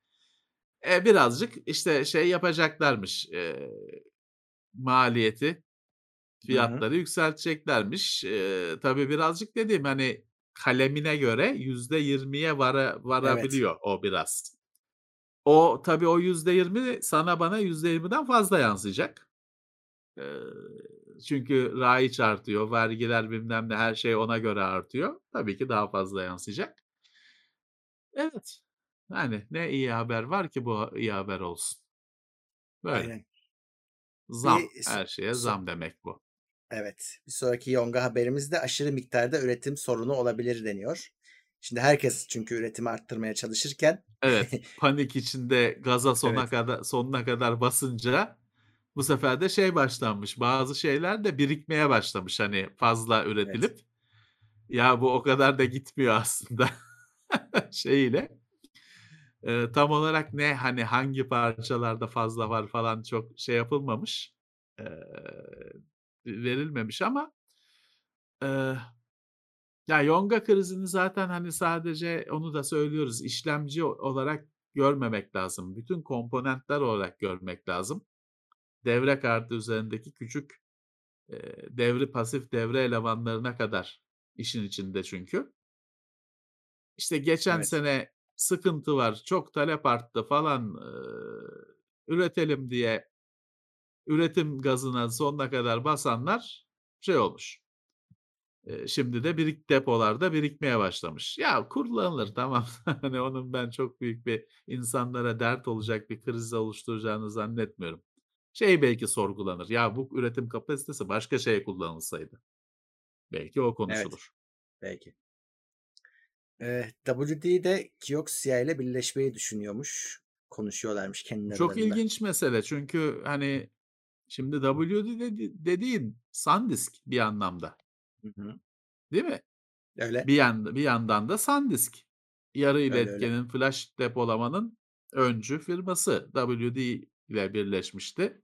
E, birazcık işte şey yapacaklarmış. E, maliyeti, fiyatları yükselteceklermiş. E, tabii birazcık dediğim hani kalemine göre %20'ye vara, Evet. varabiliyor o biraz. O tabii o %20 sana bana %20'den fazla yansıyacak. E, çünkü raiç artıyor, vergiler bilmem ne her şey ona göre artıyor. Tabii ki daha fazla yansıyacak. Evet. Yani ne iyi haber var ki bu iyi haber olsun. Böyle. Aynen. Zam. Bir Her şeye zam demek bu. Evet. Bir sonraki yonga haberimizde aşırı miktarda üretim sorunu olabilir deniyor. Şimdi herkes çünkü üretimi arttırmaya çalışırken Evet. Panik içinde gaza sona Evet. kadar sonuna kadar basınca bu sefer de şey başlanmış. Bazı şeyler de birikmeye başlamış hani fazla evet. üretilip. Ya bu o kadar da gitmiyor aslında şeyiyle. Eee, tam olarak ne hani hangi parçalarda fazla var falan çok şey yapılmamış. Eee, verilmemiş ama eee, ya yonga krizini zaten hani sadece onu da söylüyoruz işlemci olarak görmemek lazım. Bütün komponentler olarak görmek lazım. Devre kartı üzerindeki küçük eee, devre pasif devre elemanlarına kadar işin içinde çünkü. İşte geçen Evet. sene sıkıntı var, çok talep arttı falan eee, üretelim diye üretim gazına sonuna kadar basanlar şey olmuş. Eee, şimdi de birik depolarda birikmeye başlamış. Ya kullanılır tamam. Hani onun ben çok büyük bir insanlara dert olacak bir kriz oluşturacağını zannetmiyorum. Şey belki sorgulanır. Ya bu üretim kapasitesi başka şeye kullanılsaydı. Belki o Evet. konuşulur. Belki. Eee, WD'de Kioxia ile birleşmeyi düşünüyormuş. Konuşuyorlarmış Bu kendi çok ilginç mesele çünkü hani şimdi WD dedi- dediğin SanDisk bir anlamda. Hı hı. Değil mi? Öyle. Bir, yan, bir yandan da SanDisk. Yarı Öyle öyle. iletkenin flash depolamanın öncü firması WD ile birleşmişti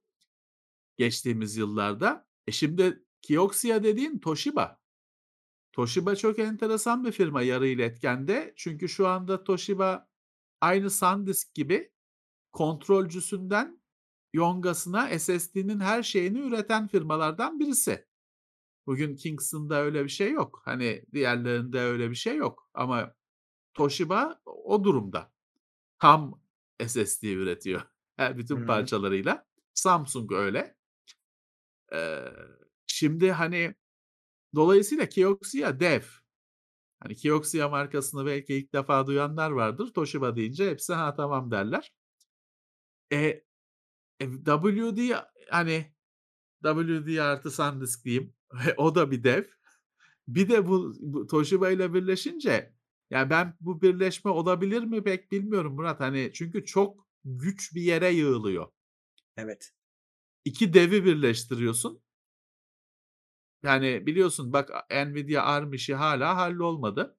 geçtiğimiz yıllarda. E şimdi Kioxia dediğin Toshiba. Toshiba çok enteresan bir firma yarı iletkende. Çünkü şu anda Toshiba aynı SanDisk gibi kontrolcüsünden yongasına SSD'nin her şeyini üreten firmalardan birisi. Bugün Kingston'da öyle bir şey yok. Hani diğerlerinde öyle bir şey yok. Ama Toshiba o durumda. Tam SSD üretiyor. Hı bütün hı. parçalarıyla. Samsung öyle. Şimdi hani dolayısıyla Kioxia dev. Hani Kioxia markasını belki ilk defa duyanlar vardır. Toshiba deyince hepsi ha tamam derler. E, e, WD hani WD artı SanDisk diyeyim. o da bir dev. Bir de bu, bu Toshiba ile birleşince yani ben bu birleşme olabilir mi pek bilmiyorum Murat. Hani çünkü çok güç bir yere yığılıyor. Evet. İki devi birleştiriyorsun. Yani biliyorsun bak Nvidia ARM işi hala hallolmadı.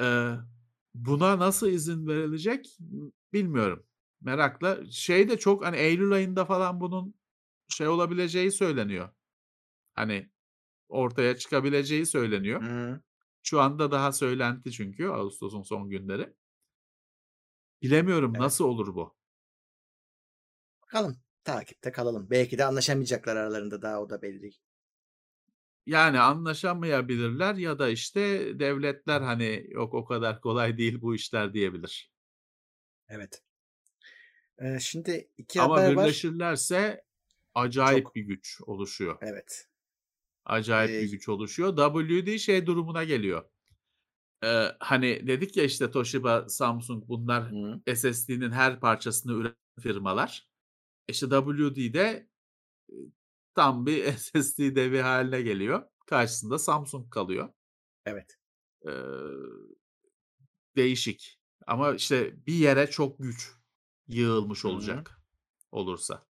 Ee, buna nasıl izin verilecek bilmiyorum. Merakla. Şey de çok hani Eylül ayında falan bunun şey olabileceği söyleniyor. Hani ortaya çıkabileceği söyleniyor. Hı. Şu anda daha söylenti çünkü Ağustos'un son günleri. Bilemiyorum Evet. nasıl olur bu. Bakalım. Takipte kalalım. Belki de anlaşamayacaklar aralarında daha o da belli değil. Yani anlaşamayabilirler ya da işte devletler hani yok o kadar kolay değil bu işler diyebilir. Evet. Ee, şimdi iki Ama haber var. birleşirlerse acayip Çok. bir güç oluşuyor. Evet. Acayip Ee, bir güç oluşuyor. WD şey durumuna geliyor. Ee, hani dedik ya işte Toshiba, Samsung bunlar Hı. SSD'nin her parçasını üreten firmalar. İşte WD de e, tam bir SSD devi haline geliyor. Karşısında Samsung kalıyor. Evet. Ee, değişik. Ama işte bir yere çok güç yığılmış olacak olursa.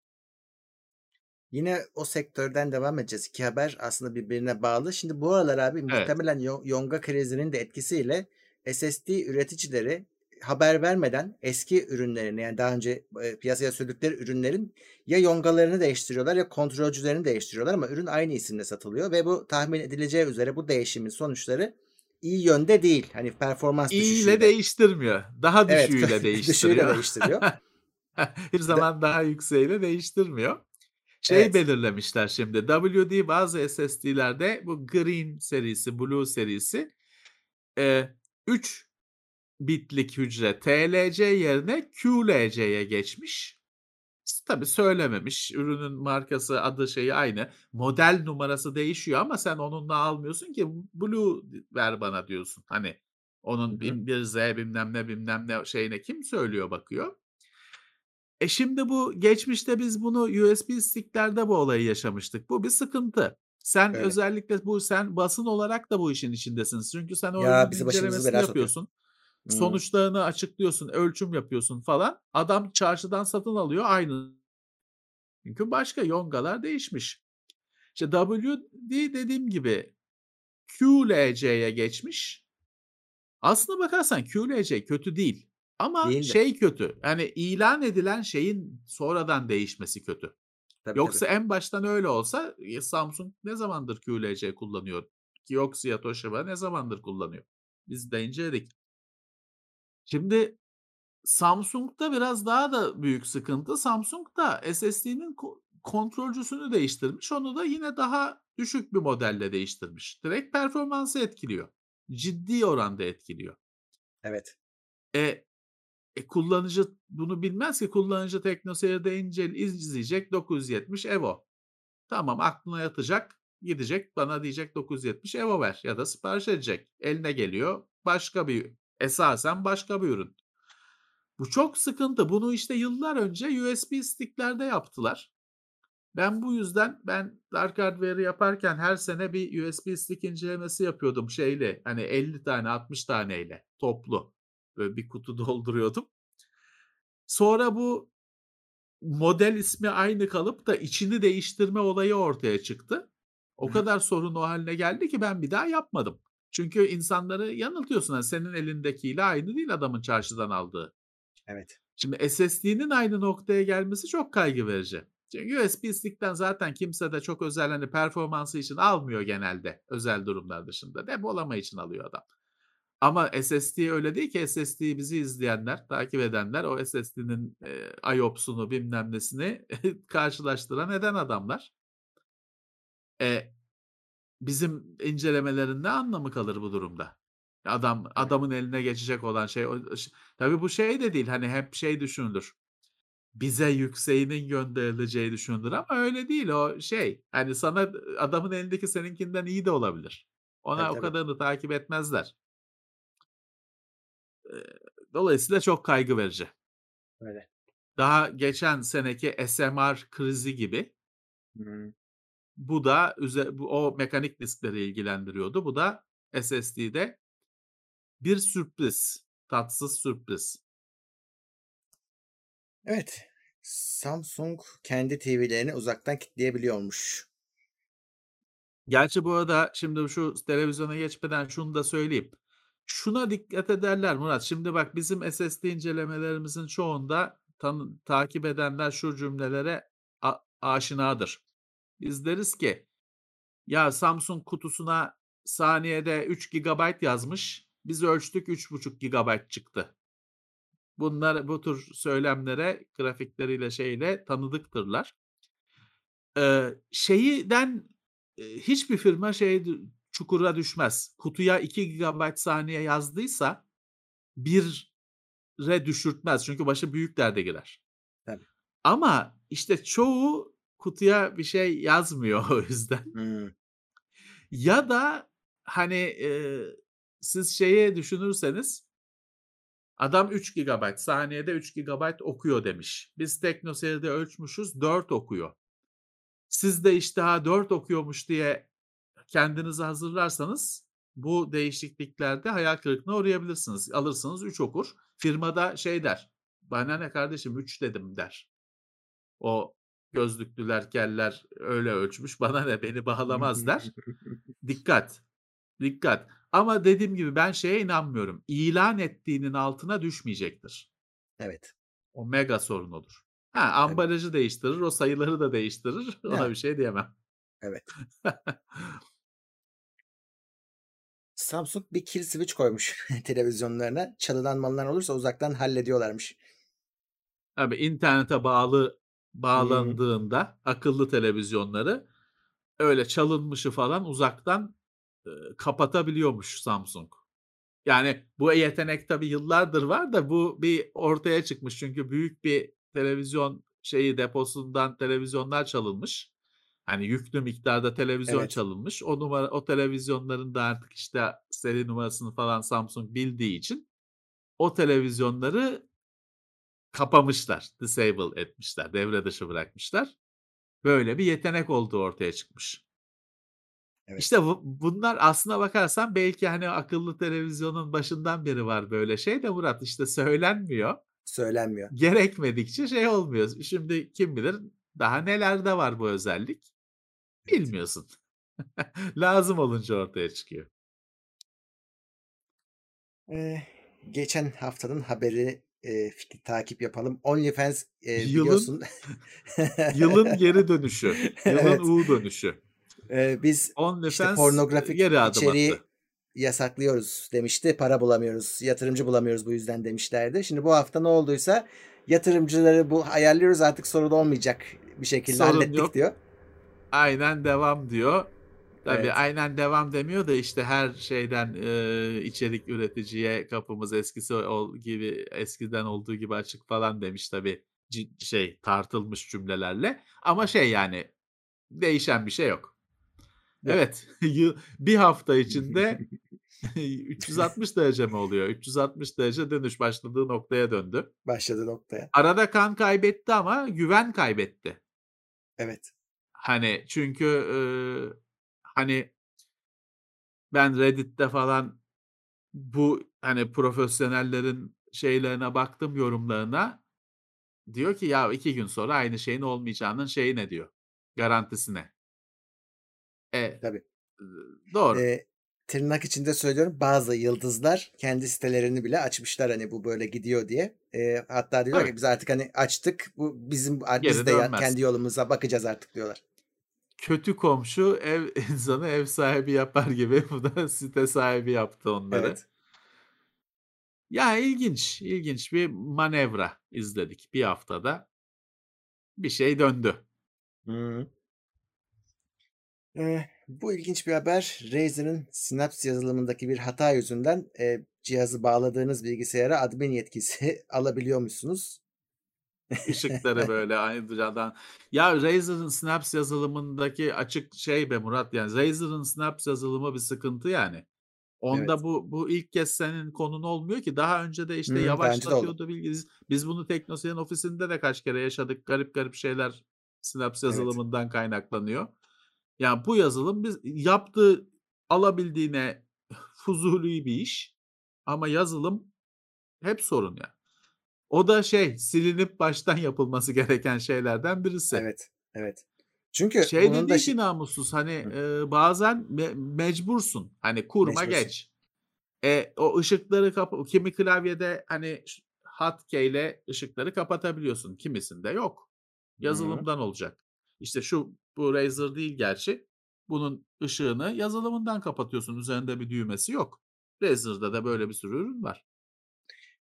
Yine o sektörden devam edeceğiz. İki haber aslında birbirine bağlı. Şimdi bu aralar abi Evet. muhtemelen yo- yonga krizinin de etkisiyle SSD üreticileri haber vermeden eski ürünlerini yani daha önce e, piyasaya sürdükleri ürünlerin ya yongalarını değiştiriyorlar ya kontrolcülerini değiştiriyorlar ama ürün aynı isimle satılıyor ve bu tahmin edileceği üzere bu değişimin sonuçları iyi yönde değil. Hani performans İyi ile düşüşüyle. değiştirmiyor. Daha Evet, düşüğüyle düşüğüyle değiştiriyor. değiştiriyor. Bir zaman daha yükseğiyle değiştirmiyor. Şey Evet. belirlemişler şimdi. WD bazı SSD'lerde bu Green serisi, Blue serisi 3 bitlik hücre TLC yerine QLC'ye geçmiş. Tabi söylememiş. Ürünün markası, adı şeyi aynı. Model numarası değişiyor ama sen onunla almıyorsun ki Blue ver bana diyorsun. Hani onun bin- bir Z bilmem ne bilmem ne şeyine kim söylüyor bakıyor. E şimdi bu geçmişte biz bunu USB sticklerde bu olayı yaşamıştık. Bu bir sıkıntı. Sen Öyle. özellikle bu sen basın olarak da bu işin içindesin. Çünkü sen o Ya bizi incelemesini belaya sokuyor. Sonuçlarını açıklıyorsun, ölçüm yapıyorsun falan. Adam çarşıdan satın alıyor aynı. Çünkü başka yongalar değişmiş. İşte WD dediğim gibi QLC'ye geçmiş. Aslına bakarsan QLC kötü değil. Ama Değil de. şey kötü. Yani ilan edilen şeyin sonradan değişmesi kötü. Tabii, Yoksa tabii. en baştan öyle olsa e, Samsung ne zamandır QLC kullanıyor? Kioxia Toshiba ne zamandır kullanıyor? Biz de inceledik. Şimdi Samsung'da biraz daha da büyük sıkıntı. Samsung da SSD'nin ko- kontrolcüsünü değiştirmiş. Onu da yine daha düşük bir modelle değiştirmiş. Direkt performansı etkiliyor. Ciddi oranda etkiliyor. Evet. E, e, kullanıcı bunu bilmez ki kullanıcı TeknoSeyir'de incel izleyecek 970 Evo. Tamam aklına yatacak gidecek bana diyecek 970 Evo ver ya da sipariş edecek. Eline geliyor başka bir esasen başka bir ürün. Bu çok sıkıntı. Bunu işte yıllar önce USB sticklerde yaptılar. Ben bu yüzden ben Dark Hardware'ı yaparken her sene bir USB stick incelemesi yapıyordum şeyle. Hani 50 tane 60 taneyle toplu. Böyle bir kutu dolduruyordum. Sonra bu model ismi aynı kalıp da içini değiştirme olayı ortaya çıktı. O kadar sorun o haline geldi ki ben bir daha yapmadım. Çünkü insanları yanıltıyorsun. Yani senin elindekiyle aynı değil adamın çarşıdan aldığı. Evet. Şimdi SSD'nin aynı noktaya gelmesi çok kaygı verici. Çünkü USB stick'ten zaten kimse de çok özel hani performansı için almıyor genelde özel durumlar dışında. Depolama için alıyor adam. Ama SSD öyle değil ki SSD bizi izleyenler, takip edenler o SSD'nin e, IOPS'unu bilmem nesini karşılaştıran eden adamlar. E, bizim incelemelerin ne anlamı kalır bu durumda? Adam adamın eline geçecek olan şey o- ş- tabii bu şey de değil hani hep şey düşünülür. bize yükseğinin gönderileceği düşünülür ama öyle değil o şey. Hani sana adamın elindeki seninkinden iyi de olabilir. Ona Tabii, o kadarını takip etmezler. Dolayısıyla çok kaygı verici. Öyle. Daha geçen seneki SMR krizi gibi Hımm. Bu da üze bu o mekanik diskleri ilgilendiriyordu. Bu da SSD'de bir sürpriz, tatsız sürpriz. Evet. Samsung kendi TV'lerini uzaktan kilitleyebiliyormuş. Gerçi bu arada şimdi şu televizyona geçmeden şunu da söyleyeyim. Şuna dikkat ederler Murat. Şimdi bak bizim SSD incelemelerimizin çoğunda tanı takip edenler şu cümlelere aşinadır. Biz deriz ki ya Samsung kutusuna saniyede 3 GB yazmış. Biz ölçtük 3,5 GB çıktı. Bunlar bu tür söylemlere grafikleriyle şeyle tanıdıktırlar. Eee, şeyden, hiçbir firma şey çukura düşmez. Kutuya 2 GB saniye yazdıysa 1'e düşürtmez. Çünkü başı büyük derde girer. Tabii. Ama işte çoğu kutuya bir şey yazmıyor o yüzden. Hımm. Ya da hani, eee, siz şeyi düşünürseniz adam 3 GB saniyede 3 GB okuyor demiş. Biz TeknoSeyir'de ölçmüşüz 4 okuyor. Siz de işte ha 4 okuyormuş diye kendinizi hazırlarsanız bu değişikliklerde hayal kırıklığına uğrayabilirsiniz. Alırsınız 3 okur. Firmada şey der, "Bana ne kardeşim 3 dedim." der. O gözlüklüler, keller öyle ölçmüş, bana ne beni bağlamaz der. Dikkat, dikkat. Ama dediğim gibi ben şeye inanmıyorum. İlan ettiğinin altına düşmeyecektir. Evet. O mega sorun olur. Ha, ambalajı değiştirir, o sayıları da değiştirir. Ona Yani. bir şey diyemem. Evet. Samsung bir kill switch koymuş televizyonlarına. Çalınan mallar olursa uzaktan hallediyorlarmış. Tabii internete bağlı Bağlandığında akıllı televizyonları öyle çalınmışı falan uzaktan, eee, kapatabiliyormuş Samsung. Yani bu yetenek tabii yıllardır var da bu bir ortaya çıkmış. Çünkü büyük bir televizyon şeyi deposundan televizyonlar çalınmış. Hani yüklü miktarda televizyon Evet. çalınmış. O numara o televizyonların da artık işte seri numarasını falan Samsung bildiği için o televizyonları kapamışlar, disable etmişler, devre dışı bırakmışlar. Böyle bir yetenek olduğu ortaya çıkmış. Evet. İşte bu bunlar aslına bakarsan belki hani akıllı televizyonun başından beri var böyle şey de Murat işte söylenmiyor. Söylenmiyor. Gerekmedikçe şey olmuyor. Şimdi kim bilir daha nelerde var bu özellik? Bilmiyorsun. Lazım olunca ortaya çıkıyor. Eee, geçen haftanın haberi, eee, fikri takip yapalım. OnlyFans, eee, Yılın biliyorsun yılın geri dönüşü, yılın Evet. U dönüşü. Eee, biz işte OnlyFans pornografik geri adım içeriği attı. yasaklıyoruz demişti. Para bulamıyoruz, yatırımcı bulamıyoruz bu yüzden demişlerdi. Şimdi bu hafta ne olduysa yatırımcıları bu ayarlıyoruz artık sorun olmayacak bir şekilde Sorun hallettik yok. diyor. Aynen devam diyor. Tabii Evet. aynen devam demiyor da işte her şeyden eee, içerik üreticiye kapımız eskisi ol gibi eskiden olduğu gibi açık falan demiş tabii ci- şey tartılmış cümlelerle. Ama şey yani değişen bir şey yok. Yok. Evet yıl- bir hafta içinde 360 derece mi oluyor? 360 derece dönüş başladığı noktaya döndü. Başladı noktaya. Arada kan kaybetti ama güven kaybetti. Evet. Hani çünkü eee, hani ben Reddit'te falan bu hani profesyonellerin şeylerine baktım yorumlarına. Diyor ki ya iki gün sonra aynı şeyin olmayacağının şeyi ne diyor? Garantisi ne? E, Tabii. ııı, doğru. Eee, tırnak içinde söylüyorum bazı yıldızlar kendi sitelerini bile açmışlar hani bu böyle gidiyor diye. Eee, hatta diyorlar Tabii. ki biz artık hani açtık bu bizim Geri biz de dönmez. kendi yolumuza bakacağız artık diyorlar. Kötü komşu ev insanı ev sahibi yapar gibi bu da site sahibi yaptı onları. Evet. Ya ilginç, ilginç bir manevra izledik bir haftada. Bir şey döndü. Hı. Eee, bu ilginç bir haber. Razer'ın Synapse yazılımındaki bir hata yüzünden eee, cihazı bağladığınız bilgisayara admin yetkisi alabiliyormuşsunuz. Işıkları böyle aynı dünyadan. Ya Razer'ın Snaps yazılımındaki açık şey be Murat yani Razer'ın Snaps yazılımı bir sıkıntı yani. Onda Evet. bu bu ilk kez senin konun olmuyor ki. Daha önce de işte oldu. yavaşlatıyordu bilgi. Biz, bunu Teknoseyir'in ofisinde de kaç kere yaşadık. Garip garip şeyler Snaps Evet. yazılımından kaynaklanıyor. Yani bu yazılım biz yaptığı alabildiğine fuzuli bir iş ama yazılım hep sorun ya. O da şey silinip baştan yapılması gereken şeylerden birisi. Evet. Evet. Çünkü Şey bunun da ki namussuz hani Hı. e, bazen me- mecbursun. Hani kurma Mecbursun. geç. E, o ışıkları kapa kimi klavyede hani ş- hotkey ile ışıkları kapatabiliyorsun. Kimisinde yok. Hı. Yazılımdan olacak. İşte şu bu Razer değil gerçi. Bunun ışığını yazılımından kapatıyorsun. Üzerinde bir düğmesi yok. Razer'da da böyle bir sürü ürün var.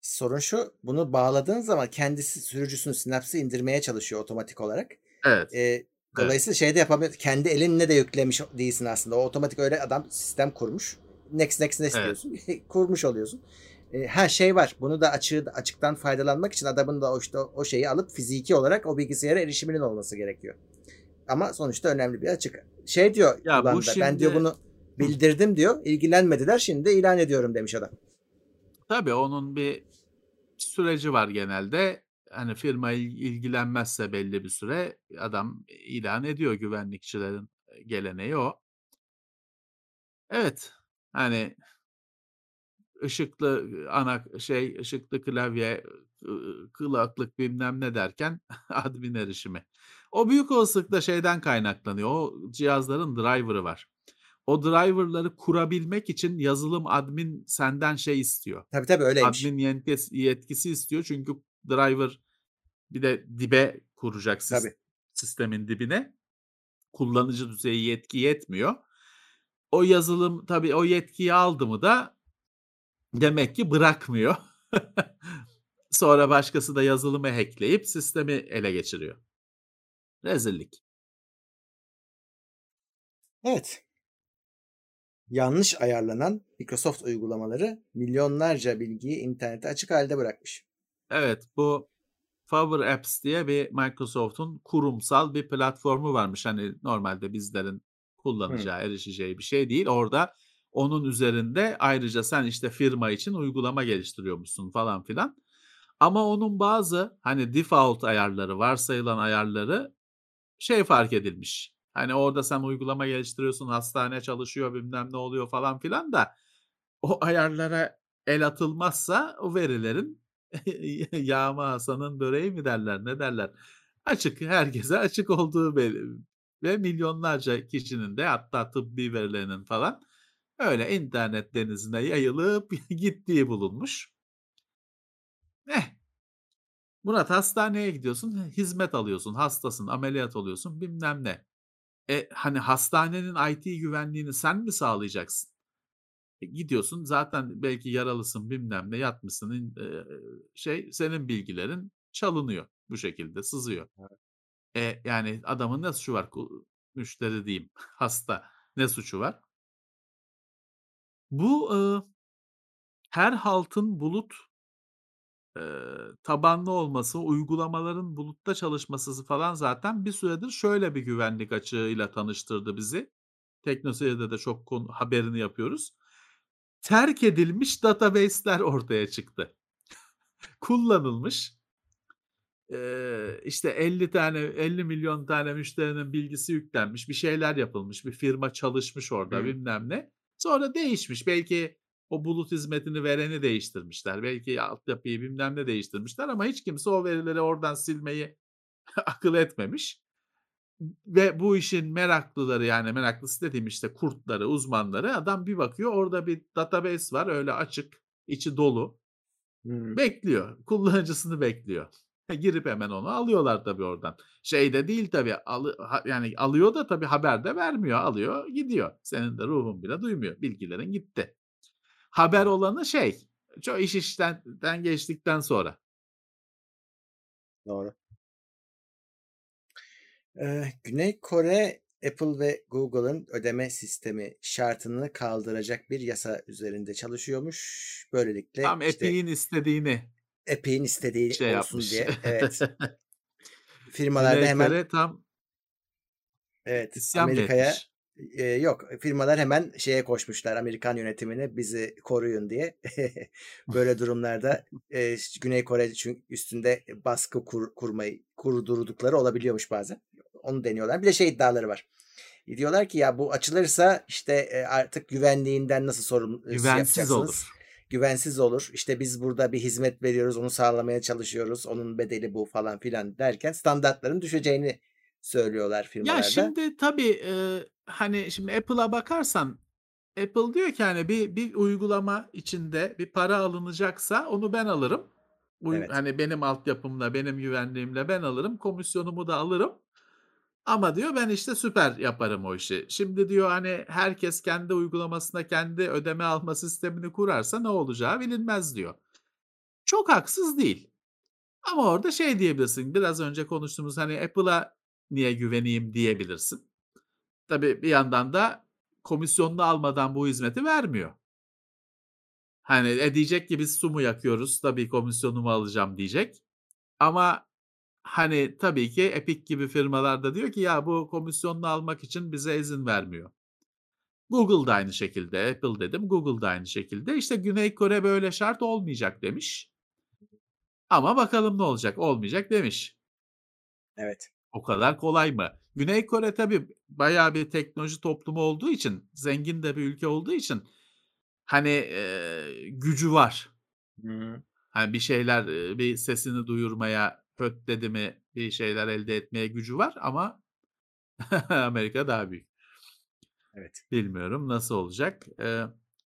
Sorun şu, bunu bağladığın zaman kendisi sürücüsünün Synapse'ı indirmeye çalışıyor otomatik olarak. Evet. Ee, dolayısıyla şey de yapamıyor. Kendi elinle de yüklemiş değilsin aslında. O otomatik öyle adam sistem kurmuş. Next next next Evet. diyorsun. kurmuş oluyorsun. Ee, her şey var. Bunu da açığı açıktan faydalanmak için adamın da o işte o şeyi alıp fiziki olarak o bilgisayara erişiminin olması gerekiyor. Ama sonuçta önemli bir açık. Şey diyor Ya bu kulağında, ben diyor şimdi- bunu bildirdim diyor. ilgilenmediler. Şimdi de ilan ediyorum demiş adam. Tabii onun bir süreci var genelde. Hani firma il- ilgilenmezse belli bir süre adam ilan ediyor güvenlikçilerin geleneği o. Evet. Hani ışıklı ana şey ışıklı klavye kulaklık bilmem ne derken admin erişimi. O büyük olasılıkla şeyden kaynaklanıyor. O cihazların driver'ı var. O driver'ları kurabilmek için yazılım admin senden şey istiyor. Tabii tabii öyleymiş. Admin yetkisi, yetkisi istiyor çünkü driver bir de dibe kuracak sis- Tabii. sistemin dibine. Kullanıcı düzeyi yetki yetmiyor. O yazılım tabii o yetkiyi aldı mı da demek ki bırakmıyor. Sonra başkası da yazılımı hackleyip sistemi ele geçiriyor. Rezillik. Evet. Yanlış ayarlanan Microsoft uygulamaları milyonlarca bilgiyi internete açık halde bırakmış. Evet bu Power Apps diye bir Microsoft'un kurumsal bir platformu varmış. Hani normalde bizlerin kullanacağı, erişeceği bir şey değil. Orada onun üzerinde ayrıca sen işte firma için uygulama geliştiriyormuşsun falan filan. Ama onun bazı hani default ayarları, varsayılan ayarları şey fark edilmiş. Hani orada sen uygulama geliştiriyorsun, hastane çalışıyor, bilmem ne oluyor falan filan da o ayarlara el atılmazsa o verilerin yağma Hasan'ın böreği mi derler ne derler. Açık herkese açık olduğu belli. Ve milyonlarca kişinin de hatta tıbbi verilerinin falan öyle internet denizine yayılıp gittiği bulunmuş. Eh. Murat hastaneye gidiyorsun, hizmet alıyorsun, hastasın, ameliyat oluyorsun, bilmem ne. E hani hastanenin IT güvenliğini sen mi sağlayacaksın? E, gidiyorsun zaten belki yaralısın bilmem ne yatmışsın e, şey senin bilgilerin çalınıyor bu şekilde sızıyor. E, yani adamın ne suçu var müşteri diyeyim hasta ne suçu var? Bu e, her haltın bulut e, tabanlı olması, uygulamaların bulutta çalışması falan zaten bir süredir şöyle bir güvenlik açığıyla tanıştırdı bizi. Teknoseyir'de de çok konu, haberini yapıyoruz. Terk edilmiş database'ler ortaya çıktı. Kullanılmış. Ee, işte 50 tane 50 milyon tane müşterinin bilgisi yüklenmiş, bir şeyler yapılmış, bir firma çalışmış orada Hı. bilmem ne. Sonra değişmiş. Belki o bulut hizmetini vereni değiştirmişler. Belki altyapıyı bilmem ne değiştirmişler ama hiç kimse o verileri oradan silmeyi akıl etmemiş. Ve bu işin meraklıları yani meraklısı dediğim işte kurtları, uzmanları adam bir bakıyor orada bir database var öyle açık, içi dolu. Hmm. Bekliyor. Kullanıcısını bekliyor. Girip hemen onu alıyorlar tabii oradan. Şey de değil tabii. Ha- yani alıyor da tabii haber de vermiyor. Alıyor gidiyor. Senin de ruhun bile duymuyor. Bilgilerin gitti. Haber olanı şey. Çok iş işten geçtikten sonra. Doğru. Ee, Güney Kore Apple ve Google'ın ödeme sistemi şartını kaldıracak bir yasa üzerinde çalışıyormuş. Böylelikle Tam işte Epic'in istediğini Apple'in istediği Şey olsun yapmış. diye. Evet. Firmalar da Güney hemen Kore tam evet isyan Amerika'ya etmiş? E, yok firmalar hemen şeye koşmuşlar Amerikan yönetimine bizi koruyun diye. Böyle durumlarda e, Güney Kore çünkü üstünde baskı kur, kurmayı kurdurdukları olabiliyormuş bazen. Onu deniyorlar. Bir de şey iddiaları var. Diyorlar ki ya bu açılırsa işte e, artık güvenliğinden nasıl sorumlu Güvensiz yapacaksınız? olur. güvensiz olur. İşte biz burada bir hizmet veriyoruz, onu sağlamaya çalışıyoruz. Onun bedeli bu falan filan derken standartların düşeceğini söylüyorlar firmalarda. Ya şimdi tabii e, hani şimdi Apple'a bakarsan Apple diyor ki hani bir bir uygulama içinde bir para alınacaksa onu ben alırım. Uy- Evet. Hani benim altyapımla, benim güvenliğimle ben alırım. Komisyonumu da alırım. Ama diyor ben işte süper yaparım o işi. Şimdi diyor hani herkes kendi uygulamasına kendi ödeme alma sistemini kurarsa ne olacağı bilinmez diyor. Çok haksız değil. Ama orada şey diyebilirsin. Biraz önce konuştuğumuz hani Apple'a niye güveneyim diyebilirsin. Tabii bir yandan da komisyonunu almadan bu hizmeti vermiyor. Hani e diyecek ki biz su mu yakıyoruz tabii komisyonumu alacağım diyecek. Ama hani tabii ki Epic gibi firmalar da diyor ki ya bu komisyonunu almak için bize izin vermiyor. Google da aynı şekilde, Apple dedim, Google da aynı şekilde. İşte Güney Kore böyle şart olmayacak demiş. Ama bakalım ne olacak, olmayacak demiş. Evet. O kadar kolay mı? Güney Kore tabii bayağı bir teknoloji toplumu olduğu için, zengin de bir ülke olduğu için hani eee, gücü var. Hani bir şeyler eee, bir sesini duyurmaya, höt dedi mi bir şeyler elde etmeye gücü var ama Amerika daha büyük. Evet. Bilmiyorum nasıl olacak. Eee,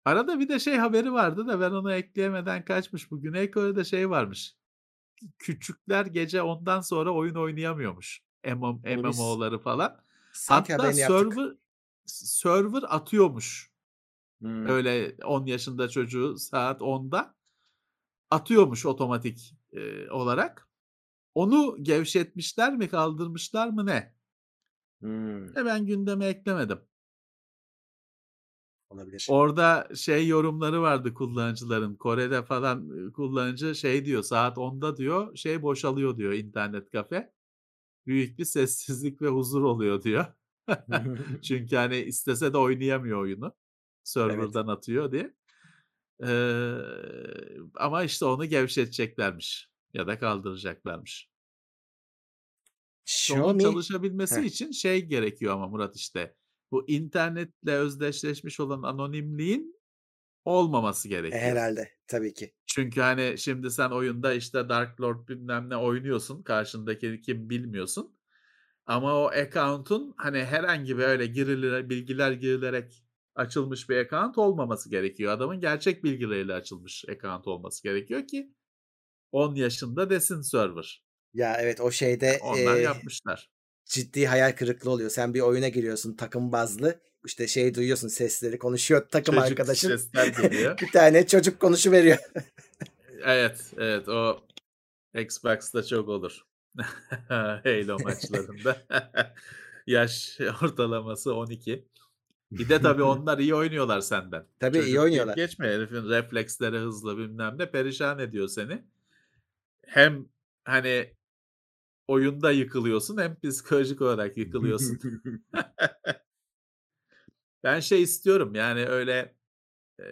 arada bir de şey haberi vardı da ben onu ekleyemeden kaçmış. Bu Güney Kore'de şey varmış. Küçükler gece ondan sonra oyun oynayamıyormuş. MMO'ları falan. Sanki Hatta yaptık. server server atıyormuş. Hmm. Öyle 10 yaşında çocuğu saat 10'da atıyormuş otomatik e, olarak. Onu gevşetmişler mi kaldırmışlar mı ne? Hmm. E ben gündeme eklemedim. Olabilir. Orada şey yorumları vardı kullanıcıların. Kore'de falan kullanıcı şey diyor saat 10'da diyor şey boşalıyor diyor internet kafe. Büyük bir sessizlik ve huzur oluyor diyor. Çünkü hani istese de oynayamıyor oyunu. evet. Server'dan atıyor diye. Eee, ama işte onu gevşeteceklermiş ya da kaldıracaklarmış. İşte onun Xiaomi çalışabilmesi Heh, için şey gerekiyor ama Murat işte bu internetle özdeşleşmiş olan anonimliğin olmaması gerekiyor. herhalde tabii ki. Çünkü hani şimdi sen oyunda işte Dark Lord bilmem ne oynuyorsun. Karşındaki kim bilmiyorsun. Ama o account'un hani herhangi bir öyle girilir, bilgiler girilerek açılmış bir account olmaması gerekiyor. Adamın gerçek bilgileriyle açılmış account olması gerekiyor ki 10 yaşında desin server. Ya evet o şeyde Onlar e, yapmışlar. ciddi hayal kırıklığı oluyor. Sen bir oyuna giriyorsun takım bazlı. İşte şey duyuyorsun sesleri konuşuyor takım Çocuk arkadaşın. bir tane çocuk konuşuveriyor. Evet, evet o Xbox'ta çok olur. Halo maçlarında. Yaş ortalaması 12. Bir de tabii onlar iyi oynuyorlar senden. Tabii iyi Çocuk deyip oynuyorlar. geçme herifin refleksleri hızlı bilmem ne perişan ediyor seni. Hem hani oyunda yıkılıyorsun hem psikolojik olarak yıkılıyorsun. Ben şey istiyorum yani öyle e,